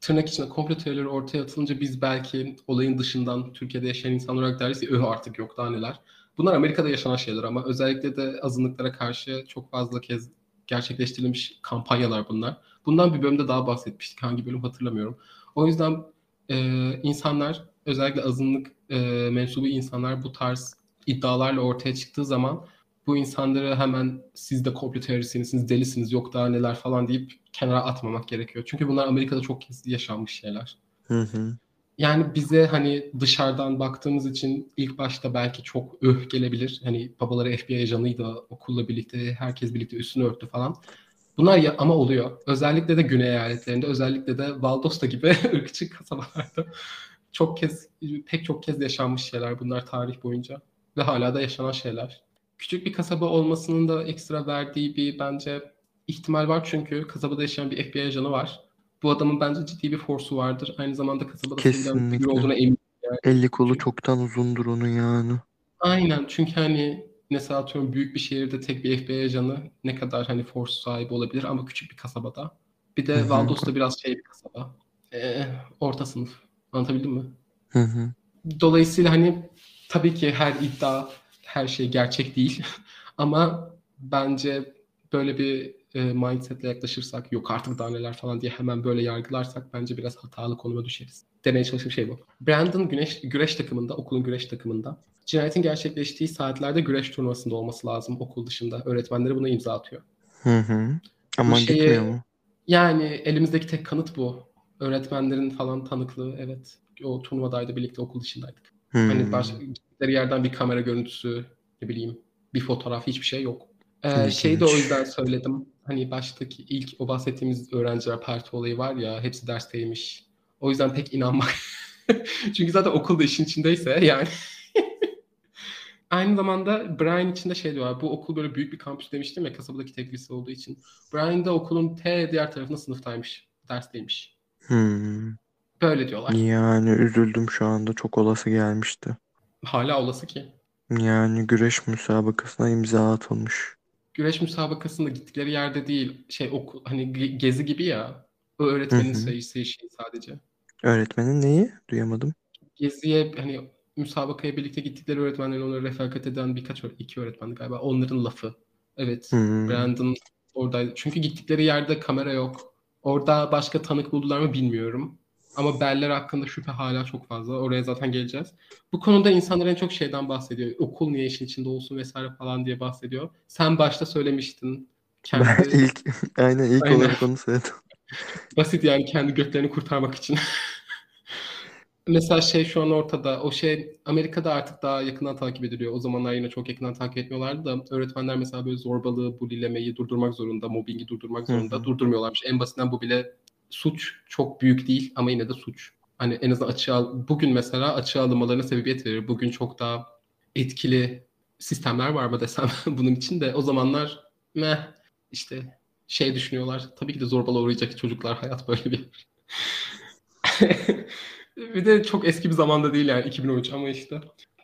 tırnak içinde komplo teorileri ortaya atılınca biz belki olayın dışından Türkiye'de yaşayan insanlar olarak deriz ki öh artık yok daha neler. Bunlar Amerika'da yaşanan şeyler ama özellikle de azınlıklara karşı çok fazla kez gerçekleştirilmiş kampanyalar bunlar. Bundan bir bölümde daha bahsetmiştik. Hangi bölüm hatırlamıyorum. O yüzden e, insanlar özellikle azınlık e, mensubu insanlar bu tarz iddialarla ortaya çıktığı zaman bu insanları hemen siz de komplo teorisyenisiniz, delisiniz, yok daha neler falan deyip kenara atmamak gerekiyor. Çünkü bunlar Amerika'da çok kez yaşanmış şeyler. Hı hı. Yani bize hani dışarıdan baktığımız için ilk başta belki çok öh gelebilir. Hani babaları FBI ajanıydı, okulla birlikte, herkes birlikte üstünü örttü falan. Bunlar ya, ama oluyor. Özellikle de güney eyaletlerinde, özellikle de Valdosta gibi ırkçı kasabalarda çok kez, pek çok kez yaşanmış şeyler bunlar tarih boyunca. Ve hala da yaşanan şeyler. Küçük bir kasaba olmasının da ekstra verdiği bir bence ihtimal var çünkü kasabada yaşayan bir FBI ajanı var. Bu adamın bence ciddi bir forsu vardır. Aynı zamanda kasabada Kesinlikle. olduğuna eminim. Elli kolu çoktan uzundur onun yani. Aynen çünkü hani mesela atıyorum büyük bir şehirde tek bir FBI ajanı ne kadar hani force sahibi olabilir ama küçük bir kasabada. Bir de. Valdos da biraz şey bir kasaba. Ee, orta sınıf. Anlatabildim mi? Hı hı. Dolayısıyla hani tabii ki her iddia, her şey gerçek değil. Ama bence böyle bir e, mindsetle yaklaşırsak yok artık daha neler falan diye hemen böyle yargılarsak bence biraz hatalı konuma düşeriz. Demeye çalıştığım şey bu. Brandon güneş, güreş takımında, okulun güreş takımında. Cinayetin gerçekleştiği saatlerde güreş turnuvasında olması lazım okul dışında. Öğretmenleri buna imza atıyor. Hı hı. Ama şeye- gitmiyor mu? Yani elimizdeki tek kanıt bu. Öğretmenlerin falan tanıklığı evet. O turnuvadaydı birlikte okul dışındaydık. Hmm. Hani baş, gittikleri yerden bir kamera görüntüsü, ne bileyim bir fotoğraf hiçbir şey yok. Ee, şeyi de o yüzden söyledim. Hani baştaki ilk o bahsettiğimiz öğrenciler parti olayı var ya hepsi dersteymiş. O yüzden pek inanmak. Çünkü zaten okulda işin içindeyse yani. Aynı zamanda Brian için de şey diyorlar. Bu okul böyle büyük bir kampüs demiştim ya kasabadaki tek lise olduğu için. Brian da okulun T diğer tarafında sınıftaymış. Dersteymiş. Hmm. Böyle diyorlar. Yani üzüldüm şu anda. Çok olası gelmişti. Hala olası ki. Yani güreş müsabakasına imza atılmış. Güreş müsabakasında gittikleri yerde değil. Şey okul hani ge- gezi gibi ya. O öğretmenin Hı hı. sayısı şey sadece. Öğretmenin neyi? Duyamadım. Geziye hani müsabakaya birlikte gittikleri öğretmenlerin onları refakat eden birkaç öğ- iki öğretmendi galiba. Onların lafı. Evet. Hmm. Brandon oradaydı. Çünkü gittikleri yerde kamera yok. Orada başka tanık buldular mı bilmiyorum. Ama Beller hakkında şüphe hala çok fazla. Oraya zaten geleceğiz. Bu konuda insanlar en çok şeyden bahsediyor. Okul niye işin içinde olsun vesaire falan diye bahsediyor. Sen başta söylemiştin. Ben Kendi ilk aynen ilk Aynen. olarak onu söyledim. basit yani kendi göklerini kurtarmak için. Mesela şey şu an ortada. O şey Amerika'da artık daha yakından takip ediliyor. O zamanlar yine çok yakından takip etmiyorlardı da öğretmenler mesela böyle zorbalığı, bulilemeyi durdurmak zorunda, mobbingi durdurmak zorunda. hı. Durdurmuyorlarmış. En basitinden bu bile suç. Çok büyük değil ama yine de suç. Hani en azından açığa bugün mesela açığa alınmalarına sebebiyet verir. Bugün çok daha etkili sistemler var mı desem bunun için de o zamanlar meh işte şey düşünüyorlar. Tabii ki de zorbalığa uğrayacak çocuklar hayat böyle bir bir de çok eski bir zamanda değil yani 2013 ama işte.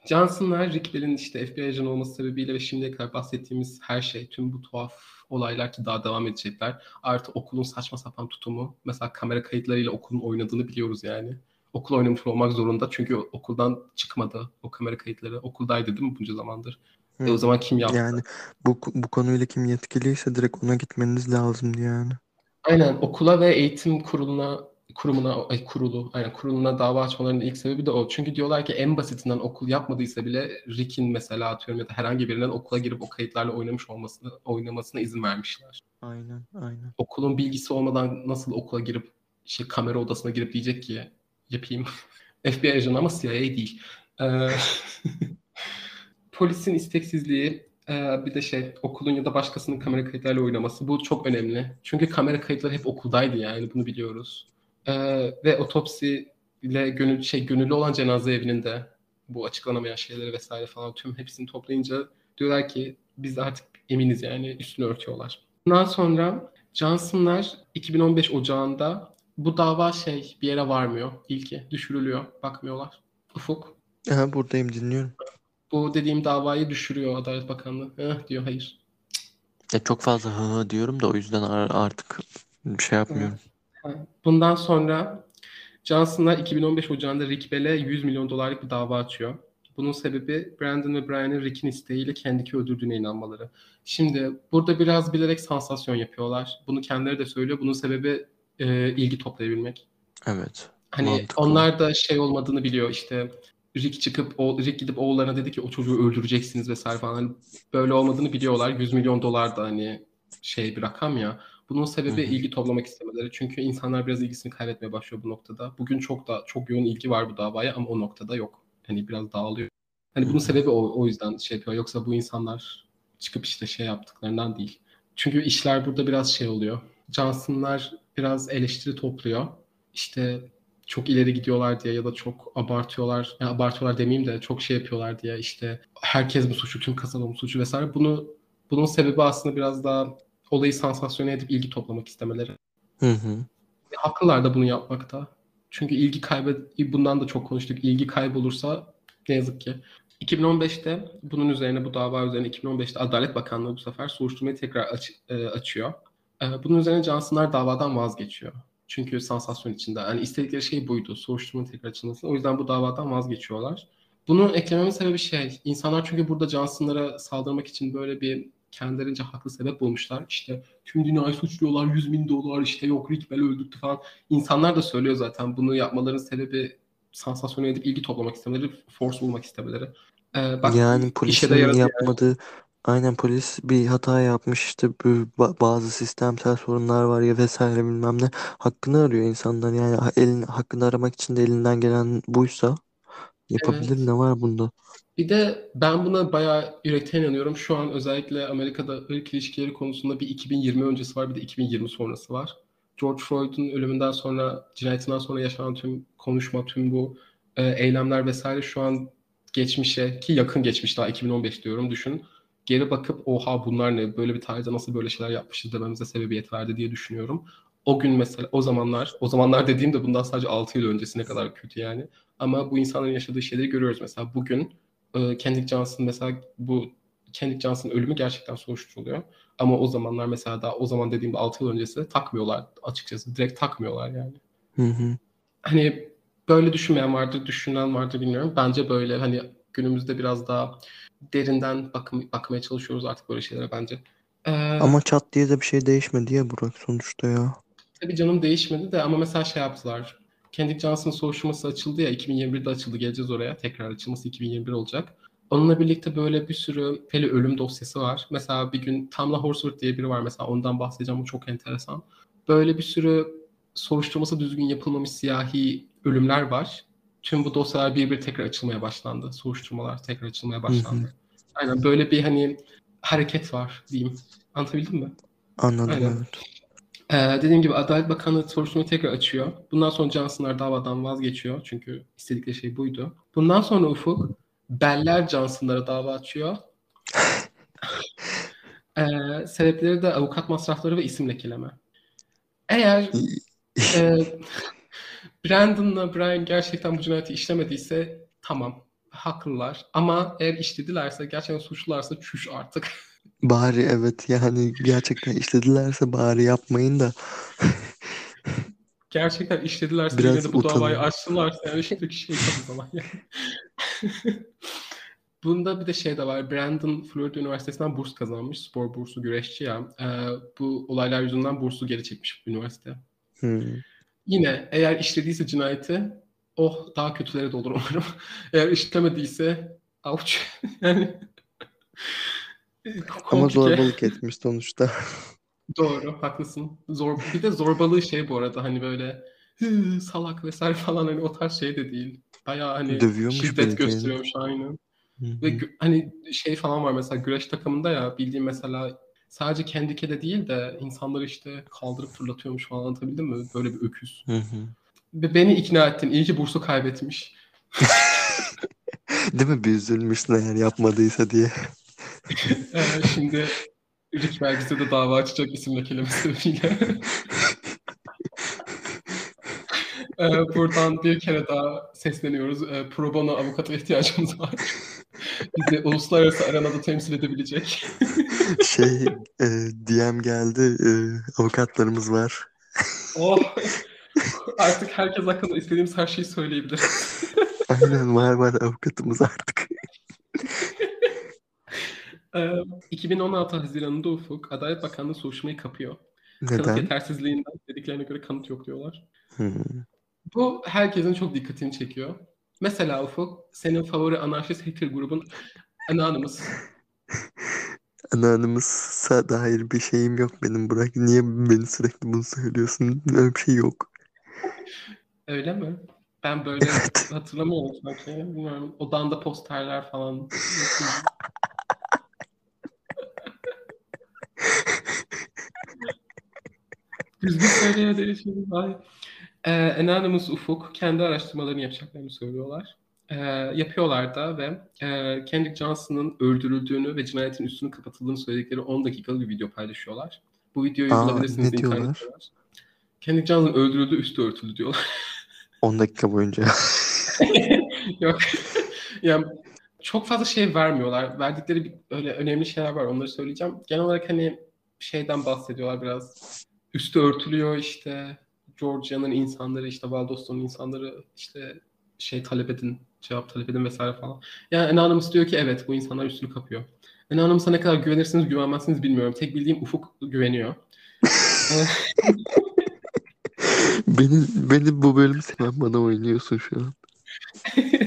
Johnson'lar Rick Bell'in işte FBI ajanı olması sebebiyle ve şimdiye kadar bahsettiğimiz her şey, tüm bu tuhaf olaylar ki daha devam edecekler. Artı okulun saçma sapan tutumu. Mesela kamera kayıtlarıyla okulun oynadığını biliyoruz yani. Okul oynamış olmak zorunda çünkü okuldan çıkmadı o kamera kayıtları. Okuldaydı değil mi bunca zamandır? E o Hı. zaman kim yaptı? Yani bu bu konuyla kim yetkiliyse direkt ona gitmeniz lazımdı yani. Aynen okula ve eğitim kuruluna kurumuna ay, kurulu aynen kuruluna dava açmalarının ilk sebebi de o. Çünkü diyorlar ki en basitinden okul yapmadıysa bile Rick'in mesela atıyorum ya da herhangi birinin okula girip o kayıtlarla oynamış olmasını oynamasına izin vermişler. Aynen, aynen. Okulun bilgisi olmadan nasıl okula girip şey kamera odasına girip diyecek ki yapayım. FBI ajanı ama CIA değil. Ee, polisin isteksizliği ee, bir de şey okulun ya da başkasının kamera kayıtlarıyla oynaması bu çok önemli. Çünkü kamera kayıtları hep okuldaydı yani bunu biliyoruz. Ee, ve otopsi ile gönül şey gönüllü olan cenaze evinin de bu açıklanamayan şeyleri vesaire falan tüm hepsini toplayınca diyorlar ki biz artık eminiz yani üstünü örtüyorlar. Bundan sonra Johnson'lar 2015 Ocağı'nda bu dava şey bir yere varmıyor. İlki düşürülüyor. Bakmıyorlar. Ufuk Aha, buradayım dinliyorum. bu dediğim davayı düşürüyor Adalet Bakanlığı. Eh, diyor hayır. Ya çok fazla hı hı diyorum da o yüzden ar- artık bir şey yapmıyorum. Bundan sonra Johnson'lar 2015 Ocağı'nda Rick Bell'e 100 milyon dolarlık bir dava açıyor. Bunun sebebi Brandon ve Brian'ın Rick'in isteğiyle kendiki öldürdüğüne inanmaları. Şimdi burada biraz bilerek sansasyon yapıyorlar. Bunu kendileri de söylüyor. Bunun sebebi e, ilgi toplayabilmek. Evet. Hani Mantıklı. onlar da şey olmadığını biliyor işte Rick çıkıp o, Rick gidip oğullarına dedi ki o çocuğu öldüreceksiniz vesaire falan. Hani böyle olmadığını biliyorlar. 100 milyon dolar da hani şey bir rakam ya. Bunun sebebi Hı hı. ilgi toplamak istemeleri. Çünkü insanlar biraz ilgisini kaybetmeye başlıyor bu noktada. Bugün çok da çok yoğun ilgi var bu davaya ama o noktada yok. Hani biraz dağılıyor. Hani bunun Hı hı. sebebi o, o yüzden şey yapıyor. Yoksa bu insanlar çıkıp işte şey yaptıklarından değil. Çünkü işler burada biraz şey oluyor. Johnson'lar biraz eleştiri topluyor. İşte çok ileri gidiyorlar diye ya da çok abartıyorlar. Ya abartıyorlar demeyeyim de çok şey yapıyorlar diye işte herkes bu suçu, tüm kasaba bu suçu vesaire. Bunu bunun sebebi aslında biraz daha olayı sansasyone edip ilgi toplamak istemeleri. Hı hı. Haklılar da bunu yapmakta. Çünkü ilgi kaybet bundan da çok konuştuk. İlgi kaybolursa ne yazık ki. 2015'te bunun üzerine bu dava üzerine 2015'te Adalet Bakanlığı bu sefer soruşturmayı tekrar aç- e, açıyor. E, bunun üzerine Johnson'lar davadan vazgeçiyor. Çünkü sansasyon içinde. Yani istedikleri şey buydu. Soruşturmanın tekrar açılması. O yüzden bu davadan vazgeçiyorlar. Bunu eklememin sebebi şey. insanlar çünkü burada Johnson'lara saldırmak için böyle bir kendilerince haklı sebep bulmuşlar. İşte tüm dünyayı suçluyorlar. 100 bin dolar işte yok Rick Bell öldürttü falan. İnsanlar da söylüyor zaten. Bunu yapmaların sebebi sansasyonu edip ilgi toplamak istemeleri, force bulmak istemeleri. Ee, bak Yani polisin yaradı yani. yapmadığı aynen polis bir hata yapmış işte bazı sistemsel sorunlar var ya vesaire bilmem ne hakkını arıyor insanlar yani elin hakkını aramak için de elinden gelen buysa Yapabilir Evet. ne var bunda? Bir de ben buna bayağı yürekten inanıyorum. Şu an özellikle Amerika'da ırk ilişkileri konusunda bir 2020 öncesi var bir de 2020 sonrası var. George Floyd'un ölümünden sonra, cinayetinden sonra yaşanan tüm konuşma, tüm bu e, eylemler vesaire şu an geçmişe ki yakın geçmiş daha 2015 diyorum düşün. Geri bakıp oha bunlar ne böyle bir tarihte nasıl böyle şeyler yapmışız dememize sebebiyet verdi diye düşünüyorum. O gün mesela o zamanlar, o zamanlar dediğimde bundan sadece 6 yıl öncesine kadar kötü yani. Ama bu insanların yaşadığı şeyleri görüyoruz mesela bugün e, Kendrick Johnson mesela bu Kendrick Johnson ölümü gerçekten soruşturuluyor. Ama o zamanlar mesela daha o zaman dediğimde 6 yıl öncesi takmıyorlar açıkçası. Direkt takmıyorlar yani. Hı hı. Hani böyle düşünmeyen vardır, düşünen vardır bilmiyorum. Bence böyle hani günümüzde biraz daha derinden bakım, bakmaya çalışıyoruz artık böyle şeylere bence. Ee, Ama çat diye de bir şey değişmedi ya Burak sonuçta ya. Tabii canım değişmedi de ama mesela şey yaptılar. Kendrick Johnson soruşturması açıldı ya 2021'de açıldı geleceğiz oraya. Tekrar açılması 2021 olacak. Onunla birlikte böyle bir sürü Peli ölüm dosyası var. Mesela bir gün Tamla Horsworth diye biri var mesela ondan bahsedeceğim bu çok enteresan. Böyle bir sürü soruşturması düzgün yapılmamış siyahi ölümler var. Tüm bu dosyalar bir bir tekrar açılmaya başlandı. Soruşturmalar tekrar açılmaya başlandı. Aynen böyle bir hani hareket var diyeyim. Anlatabildim mi? Anladım Aynen. evet. Ee, dediğim gibi Adalet Bakanlığı soruşturmayı tekrar açıyor. Bundan sonra Johnson'lar davadan vazgeçiyor. Çünkü istedikleri şey buydu. Bundan sonra Ufuk Beller Johnson'lara dava açıyor. Ee, sebepleri de avukat masrafları ve isim lekeleme. Eğer e, Brandon'la Brian gerçekten bu cinayeti işlemediyse tamam haklılar. Ama eğer işledilerse gerçekten suçlularsa çüş artık. Bari evet yani gerçekten işledilerse bari yapmayın da gerçekten işledilerse Biraz yine de bu davayı utanın. açtılarsa yani şimdiki şey yani. Bunda bir de şey de var. Brandon Florida Üniversitesi'nden burs kazanmış. Spor bursu güreşçi ya. Ee, bu olaylar yüzünden bursu geri çekmiş bu üniversite. Hmm. Yine eğer işlediyse cinayeti oh daha kötüleri de olur umarım. Eğer işlemediyse avuç yani Ama zorbalık etmiş sonuçta. Doğru, haklısın. Zor, bir de zorbalığı şey bu arada hani böyle "Hı, salak vesaire falan hani o tarz şey de değil. Bayağı hani Dövüyormuş şiddet gösteriyormuş aynı. Hı Ve hani şey falan var mesela güreş takımında ya bildiğim mesela sadece kendi de değil de insanları işte kaldırıp fırlatıyormuş falan anlatabildim mi? Böyle bir öküz. Hı hı. Ve beni ikna ettin. İyi ki bursu kaybetmiş. Değil mi? Bir üzülmüşsün eğer yapmadıysa diye. Şimdi Rick Belgis'e de dava açacak isim lekelemesi sebebiyle. Ee, buradan bir kere daha sesleniyoruz. Ee, pro bono avukata ihtiyacımız var. Bizi uluslararası arenada temsil edebilecek. Şey e, DM geldi. e, avukatlarımız var. Oh! Artık herkes hakkında istediğimiz her şeyi söyleyebiliriz. Aynen var var avukatımız artık. Ee, 2016 Haziran'ında Ufuk, Adalet Bakanlığı soruşturmayı kapıyor. Kanıt Neden? yetersizliğinden dediklerine göre kanıt yok diyorlar. Hı. Bu herkesin çok dikkatini çekiyor. Mesela Ufuk, senin favori anarşist hater grubun Anonymous. Anonymousa dair bir şeyim yok benim Burak. Niye beni sürekli bunu söylüyorsun? Öyle bir şey yok. Öyle mi? Ben böyle Evet. hatırlamıyorum sanki. Bilmiyorum. Odanda posterler falan. Düzgün söyleye değişim. Ay. Ee, Anonymous Ufuk kendi araştırmalarını yapacaklarını söylüyorlar. Ee, yapıyorlar da ve e, Kendrick Johnson'ın öldürüldüğünü ve cinayetin üstünün kapatıldığını söyledikleri 10 dakikalık bir video paylaşıyorlar. Bu videoyu Aa, bulabilirsiniz ne internette var. Kendrick Johnson öldürüldü, üstü örtüldü diyorlar. 10 dakika boyunca. Yok. yani çok fazla şey vermiyorlar. Verdikleri bir, öyle önemli şeyler var. Onları söyleyeceğim. Genel olarak hani şeyden bahsediyorlar biraz. Üstü örtülüyor işte. Georgia'nın insanları işte Valdoston'un insanları işte şey talep edin, cevap talep edin vesaire falan. Yani Anonymous diyor ki evet bu insanlar üstünü kapıyor. Anonymous'a ne kadar güvenirsiniz güvenmezsiniz bilmiyorum. Tek bildiğim Ufuk güveniyor. Beni, beni bu bölüm sen bana oynuyorsun şu an.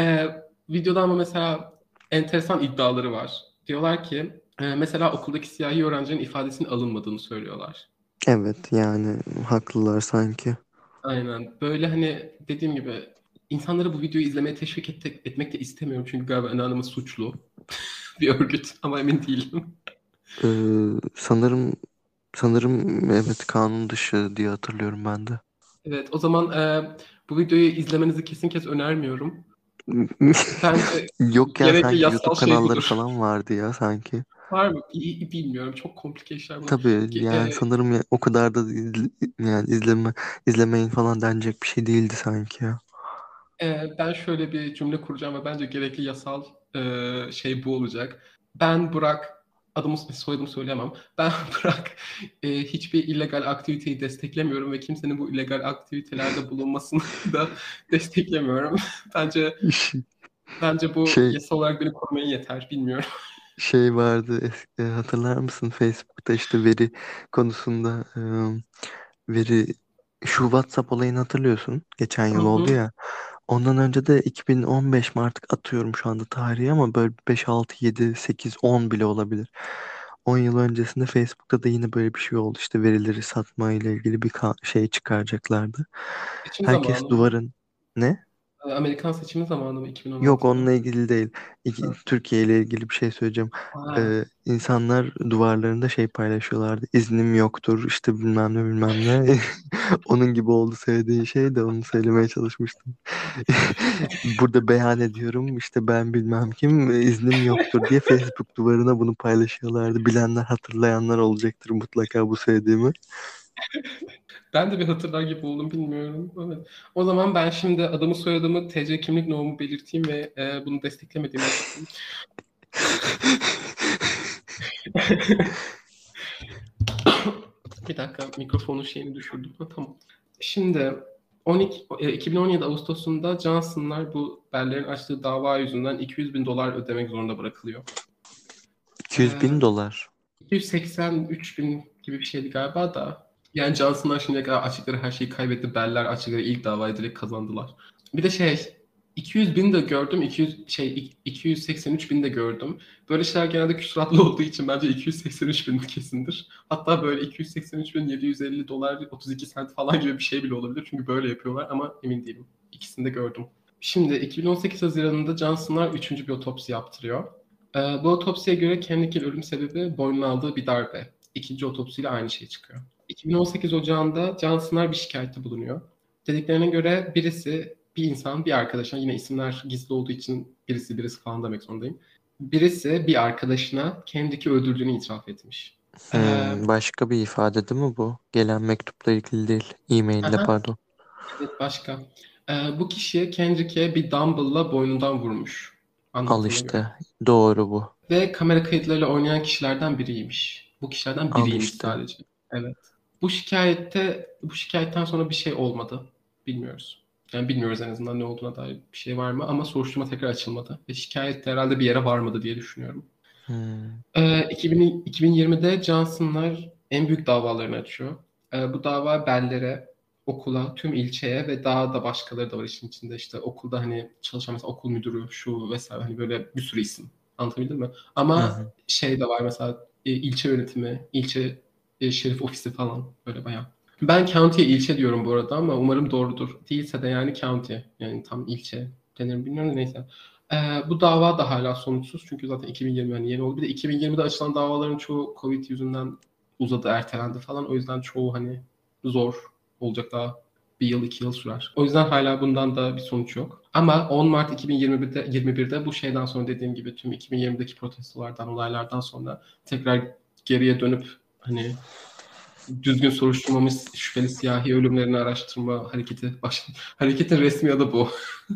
Ee, videoda ama mesela enteresan iddiaları var. Diyorlar ki e, mesela okuldaki siyahi öğrencinin ifadesinin alınmadığını söylüyorlar. Evet yani haklılar sanki. Aynen. Böyle hani dediğim gibi insanları bu videoyu izlemeye teşvik et, etmek de istemiyorum. Çünkü galiba Anonymous suçlu bir örgüt ama emin değilim. Ee, sanırım sanırım evet kanun dışı diye hatırlıyorum ben de. Evet o zaman e, bu videoyu izlemenizi kesin kes önermiyorum. Bence Yok ya sanki YouTube şey kanalları budur. falan vardı ya sanki. Var mı? İyi, bilmiyorum. Çok komplike işler bunlar. Tabii yani e, sanırım ya, o kadar da izle- yani izleme izlemeyin falan denecek bir şey değildi sanki ya. e, ben şöyle bir cümle kuracağım ve bence gerekli yasal e, şey bu olacak. Ben Burak, adımı soyadımı söyleyemem. Ben Burak e, hiçbir illegal aktiviteyi desteklemiyorum ve kimsenin bu illegal aktivitelerde bulunmasını da desteklemiyorum. Bence bence bu Şey yasal olarak beni korumaya yeter. Bilmiyorum. şey vardı es- e, hatırlar mısın Facebook'ta işte veri konusunda e, veri şu WhatsApp olayını hatırlıyorsun. Geçen yıl oldu hı. ya. Ondan önce de 2015 mi artık atıyorum şu anda tarihi ama böyle 5, 6, 7, 8, 10 bile olabilir. 10 yıl öncesinde Facebook'ta da yine böyle bir şey oldu. İşte verileri satma ile ilgili bir ka- şey çıkaracaklardı. Seçim Herkes zamanı duvarın ne? Amerikan seçimi zamanı mı Yok 2016'da? onunla ilgili değil. İki-. Türkiye ile ilgili bir şey söyleyeceğim. Ha. Ee, insanlar duvarlarında şey paylaşıyorlardı. İznim yoktur işte bilmem ne bilmem ne. Onun gibi oldu söylediğin şey de onu söylemeye çalışmıştım. Burada beyan ediyorum işte ben bilmem kim iznim yoktur diye Facebook duvarına bunu paylaşıyorlardı. Bilenler hatırlayanlar olacaktır mutlaka bu söylediğimi. Ben de bir hatırlar gibi oldum bilmiyorum. Evet. O zaman ben şimdi adımı soyadımı TC kimlik numaramı belirteyim ve e, bunu desteklemediğimi açıklayayım. Bir dakika mikrofonun şeyini düşürdüm. Ha, tamam. Şimdi 12, e, 2017 Ağustos'unda Johnson'lar bu Beller'in açtığı dava yüzünden 200 bin dolar ödemek zorunda bırakılıyor. 200 bin Ee, dolar. 283 bin gibi bir şeydi galiba da. Yani Johnson'lar şimdiye kadar açıkları her şeyi kaybetti. Beller açıkları ilk davayı direkt kazandılar. Bir de şey 200 bin de gördüm. 200 şey 283 bin de gördüm. Böyle şeyler genelde küsuratlı olduğu için bence 283 bin kesindir. Hatta böyle 283 bin 750 dolar 32 sent falan gibi bir şey bile olabilir. Çünkü böyle yapıyorlar ama emin değilim. İkisini de gördüm. Şimdi 2018 Haziran'ında Johnson'lar 3. bir otopsi yaptırıyor. Ee, bu otopsiye göre Kendrick'in ölüm sebebi boynuna aldığı bir darbe. İkinci otopsiyle aynı şey çıkıyor. 2018 Ocağı'nda Johnson'lar bir şikayette bulunuyor. Dediklerine göre birisi, bir insan, bir arkadaşına, yine isimler gizli olduğu için birisi birisi falan demek zorundayım. Birisi bir arkadaşına Kendrick'i öldürdüğünü itiraf etmiş. Ee, Hmm, başka bir ifade değil mi bu? Gelen mektupla ilgili değil. E-mailde aha, pardon. evet başka. Ee, bu kişi Kendrick'e bir dumbbell'la boynundan vurmuş. Al Anlattığına göre. işte. Doğru bu. Ve kamera kayıtlarıyla oynayan kişilerden biriymiş. Bu kişilerden Al biriymiş işte. sadece. Evet. Bu şikayette bu şikayetten sonra bir şey olmadı. Bilmiyoruz. Yani bilmiyoruz en azından ne olduğuna dair bir şey var mı ama soruşturma tekrar açılmadı. Ve şikayet de herhalde bir yere varmadı diye düşünüyorum. Hmm. Ee, 2000 2020'de Johnson'lar en büyük davalarını açıyor. Ee, bu dava Bellere, okula, tüm ilçeye ve daha da başkaları da var işin içinde. İşte okulda hani çalışan mesela okul müdürü, şu vesaire hani böyle bir sürü isim. Anlatabildim mi? Ama hı. şey de var mesela e, ilçe yönetimi, ilçe e, şerif ofisi falan böyle bayağı. Ben county'ye ilçe diyorum bu arada ama umarım doğrudur. Değilse de yani county. Yani tam ilçe denir mi bilmiyorum neyse. Ee, bu dava da hala sonuçsuz çünkü zaten 2020 yani yeni oldu. Bir de 2020'de açılan davaların çoğu Covid yüzünden uzadı, ertelendi falan. O yüzden çoğu hani zor olacak daha bir yıl, iki yıl sürer. O yüzden hala bundan da bir sonuç yok. Ama 10 Mart 2021'de 21'de bu şeyden sonra dediğim gibi tüm 2020'deki protestolardan, olaylardan sonra tekrar geriye dönüp hani düzgün soruşturmamış şüpheli siyahi ölümlerini araştırma hareketi baş... hareketin resmi adı bu.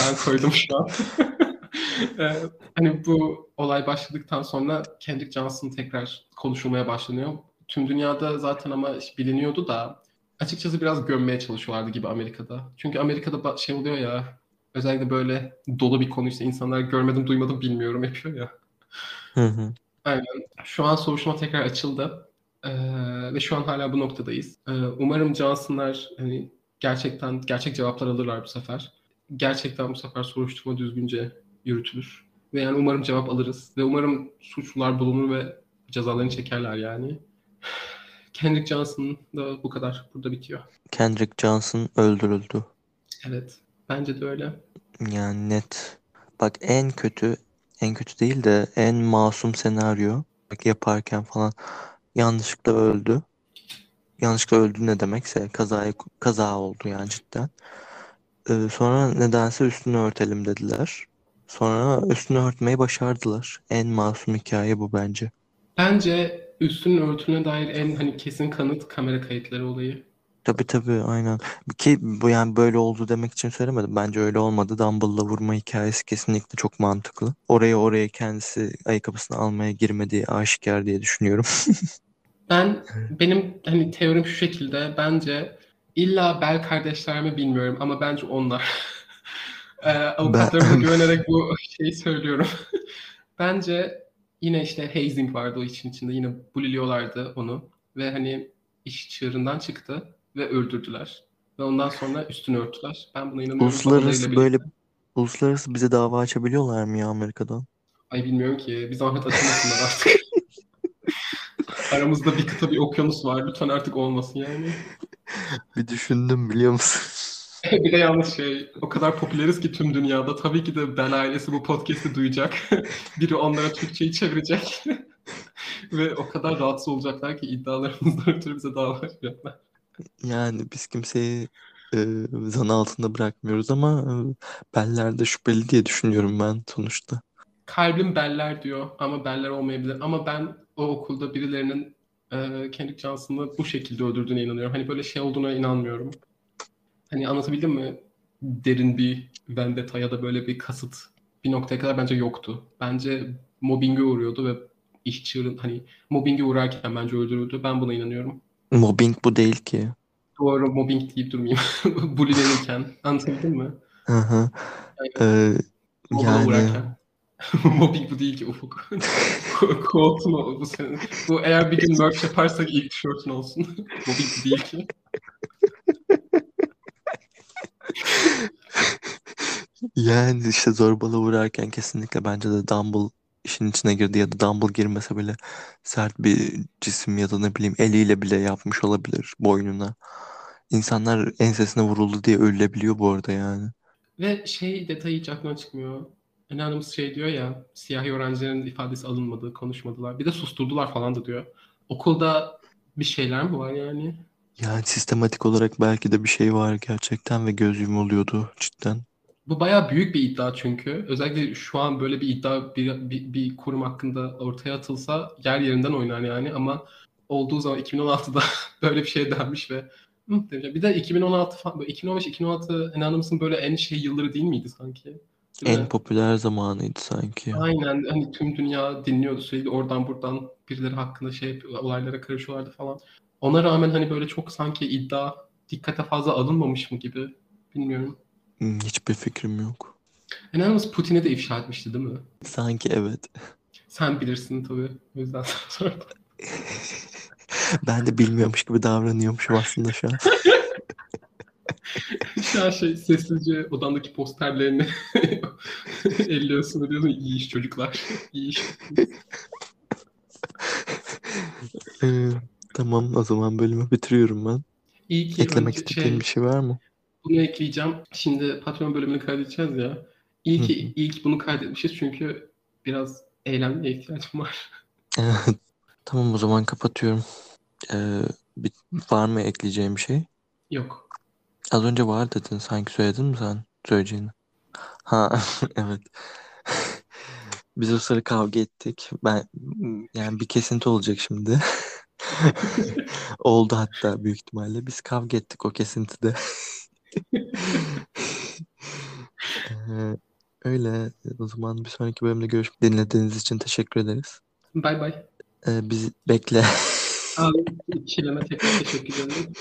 ben koydum şu an. Ee, hani bu olay başladıktan sonra Kendrick Johnson tekrar konuşulmaya başlanıyor. Tüm dünyada zaten ama biliniyordu da açıkçası biraz gömmeye çalışıyorlardı gibi Amerika'da. Çünkü Amerika'da şey oluyor ya özellikle böyle dolu bir konu işte insanlar görmedim duymadım bilmiyorum yapıyor ya. Hı hı. Aynen. Şu an soruşturma tekrar açıldı. Ee, ve şu an hala bu noktadayız. Ee, umarım Johnson'lar hani gerçekten gerçek cevaplar alırlar bu sefer. Gerçekten bu sefer soruşturma düzgünce yürütülür. Ve yani umarım cevap alırız. Ve umarım suçlular bulunur ve cezalarını çekerler yani. Kendrick Johnson da bu kadar. Burada bitiyor. Kendrick Johnson öldürüldü. Evet. Bence de öyle. Yani net. Bak en kötü, en kötü değil de en masum senaryo. Bak yaparken falan yanlışlıkla öldü. Yanlışlıkla öldü ne demekse kazaya, kaza oldu yani cidden. Ee, sonra nedense üstünü örtelim dediler. Sonra üstünü örtmeyi başardılar. En masum hikaye bu bence. Bence üstünün örtüne dair en hani kesin kanıt kamera kayıtları olayı. Tabii tabii aynen. Ki bu yani böyle oldu demek için söylemedim. Bence öyle olmadı. Dumble'la vurma hikayesi kesinlikle çok mantıklı. Oraya oraya kendisi ayakkabısını almaya girmediği aşikar diye düşünüyorum. Ben benim hani teorim şu şekilde bence illa Bell kardeşler mi bilmiyorum ama bence onlar. Ee, avukatlarıma Ben- güvenerek bu şeyi söylüyorum. Bence yine işte hazing vardı o işin içinde. Yine buliliyorlardı onu. Ve hani iş çığırından çıktı ve öldürdüler. Ve ondan sonra üstünü örttüler. Ben buna inanıyorum. Uluslararası böyle uluslararası bize dava açabiliyorlar mı ya Amerika'dan? Ay bilmiyorum ki. Bir zahmet açılmasınlar artık. Aramızda bir kıta bir okyanus var. Lütfen artık olmasın yani. Bir düşündüm biliyor musun? Bir de yalnız şey, o kadar popüleriz ki tüm dünyada. Tabii ki de Bell ailesi bu podcast'i duyacak. Biri onlara Türkçeyi çevirecek. Ve o kadar rahatsız olacaklar ki iddialarımızdan ötürü bize dava açacaklar. Yani biz kimseyi e, zan altında bırakmıyoruz ama e, Beller de şüpheli diye düşünüyorum ben sonuçta. Kalbim Beller diyor ama Beller olmayabilir. Ama ben o okulda birilerinin e, Kendrick Johnson'ı bu şekilde öldürdüğüne inanıyorum. Hani böyle şey olduğuna inanmıyorum. Hani anlatabildim mi? Derin bir vendetta ya da böyle bir kasıt bir noktaya kadar bence yoktu. Bence mobbinge uğruyordu ve iş çığırın hani mobbinge uğrarken bence öldürüldü. Ben buna inanıyorum. Mobbing bu değil ki. Doğru mobbing deyip durmayayım. Bullylenirken. Anlatabildim mi? Hı hı. Aynen. E, Mobbinge yani. mobbing bu değil ki Ufuk. Quote'un o bu senin. Bu eğer bir gün merch yaparsak ilk tişörtün olsun. mobbing bu değil ki. yani işte zorbalığa uğrarken kesinlikle bence de Dumble işin içine girdi ya da Dumble girmese bile sert bir cisim ya da ne bileyim eliyle bile yapmış olabilir boynuna. İnsanlar ensesine vuruldu diye ölebiliyor bu arada yani. Ve şey detayı hiç aklıma çıkmıyor. Anonymous şey diyor ya siyahi öğrencilerin ifadesi alınmadı, konuşmadılar. Bir de susturdular falan da diyor. Okulda bir şeyler mi var yani? Yani sistematik olarak belki de bir şey var gerçekten ve göz yumuluyordu cidden. Bu bayağı büyük bir iddia çünkü. Özellikle şu an böyle bir iddia bir, bir, bir kurum hakkında ortaya atılsa yer yerinden oynar yani. Ama olduğu zaman 2016'da böyle bir şey denmiş ve hı, bir de 2016 falan, 2015-2016 Anonymous'ın böyle en şey yılları değil miydi sanki? Değil En mi? popüler zamanıydı sanki. Aynen hani tüm dünya dinliyordu sürekli oradan buradan birileri hakkında şey olaylara karışıyorlardı falan. Ona rağmen hani böyle çok sanki iddia dikkate fazla alınmamış mı gibi bilmiyorum. Hmm, Hiçbir fikrim yok. Anonymous Putin'e de ifşa etmişti değil mi? Sanki evet. Sen bilirsin tabii. O yüzden sana sordum. Ben de bilmiyormuş gibi davranıyormuşum aslında şu an. An şey sessizce odamdaki posterlerini elliyorsun ve diyorsun iyi iş çocuklar. İyi iş. Ee, tamam o zaman bölümü bitiriyorum ben. İyi ki Eklemek istediğin şey, bir şey var mı? bunu ekleyeceğim. Şimdi patron bölümünü kaydedeceğiz ya. İyi ki ilk bunu kaydetmişiz çünkü biraz eğlenmeye ihtiyacım var. Evet. Tamam o zaman kapatıyorum. Ee, bir, var mı ekleyeceğim bir şey? Yok. Az önce var dedin sanki söyledin mi sen söyleyeceğini? Ha evet. Biz o sıra kavga ettik. Ben yani bir kesinti olacak şimdi. Oldu hatta büyük ihtimalle. Biz kavga ettik o kesintide. Ee, öyle. O zaman bir sonraki bölümde görüşmek dinlediğiniz için teşekkür ederiz. Bay bay. Ee, bizi bekle. Aa, Çileme tekrar teşekkür ederim.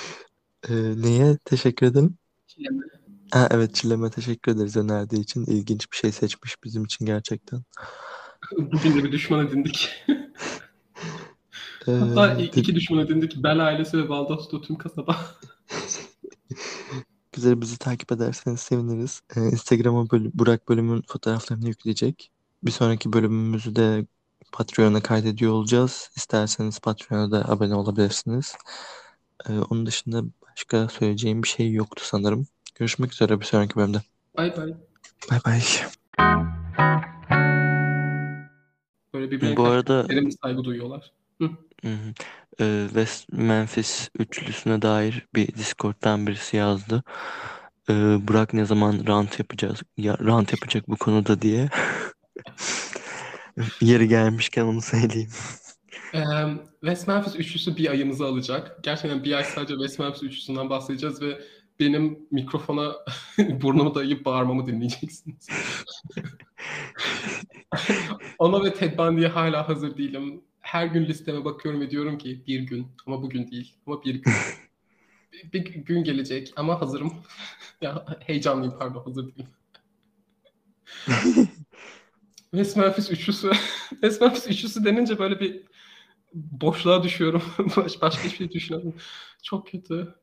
Ee, neye teşekkür ederim? Çileme. Ha, evet Çilem'e teşekkür ederiz önerdiği için. İlginç bir şey seçmiş bizim için gerçekten. Bugün de bir düşman edindik. Ee, Hatta i- de- iki düşman edindik. Bel ailesi ve Valdosto tüm kasaba. güzel bizi takip ederseniz seviniriz. Ee, Instagram'a böl- Burak bölümün fotoğraflarını yükleyecek. Bir sonraki bölümümüzü de Patreon'a kaydediyor olacağız. İsterseniz Patreon'a da abone olabilirsiniz. Ee, onun dışında başka söyleyeceğim bir şey yoktu sanırım. Görüşmek üzere bir sonraki bölümde. Bay bay. Bay bay. Böyle birbirine Bu arada saygı duyuyorlar. hı hı, e, West Memphis üçlüsüne dair bir Discord'dan birisi yazdı. E, Burak ne zaman rant yapacağız ya rant yapacak bu konuda diye. Yeri gelmişken onu söyleyeyim. Ee, West Memphis üçlüsü bir ayımızı alacak. Gerçekten bir ay sadece West Memphis üçlüsünden bahsedeceğiz ve benim mikrofona burnumu dayayıp bağırmamı dinleyeceksiniz. Ona ve Ted Bundy'ye hala hazır değilim. Her gün listeme bakıyorum ve diyorum ki bir gün ama bugün değil ama bir gün. bir, bir gün gelecek ama hazırım. ya heyecanlıyım pardon hazır değilim. West Memphis üçlüsü. West Memphis üçlüsü denince böyle bir boşluğa düşüyorum. Baş- Başka hiçbir şey düşünemiyorum. Çok kötü.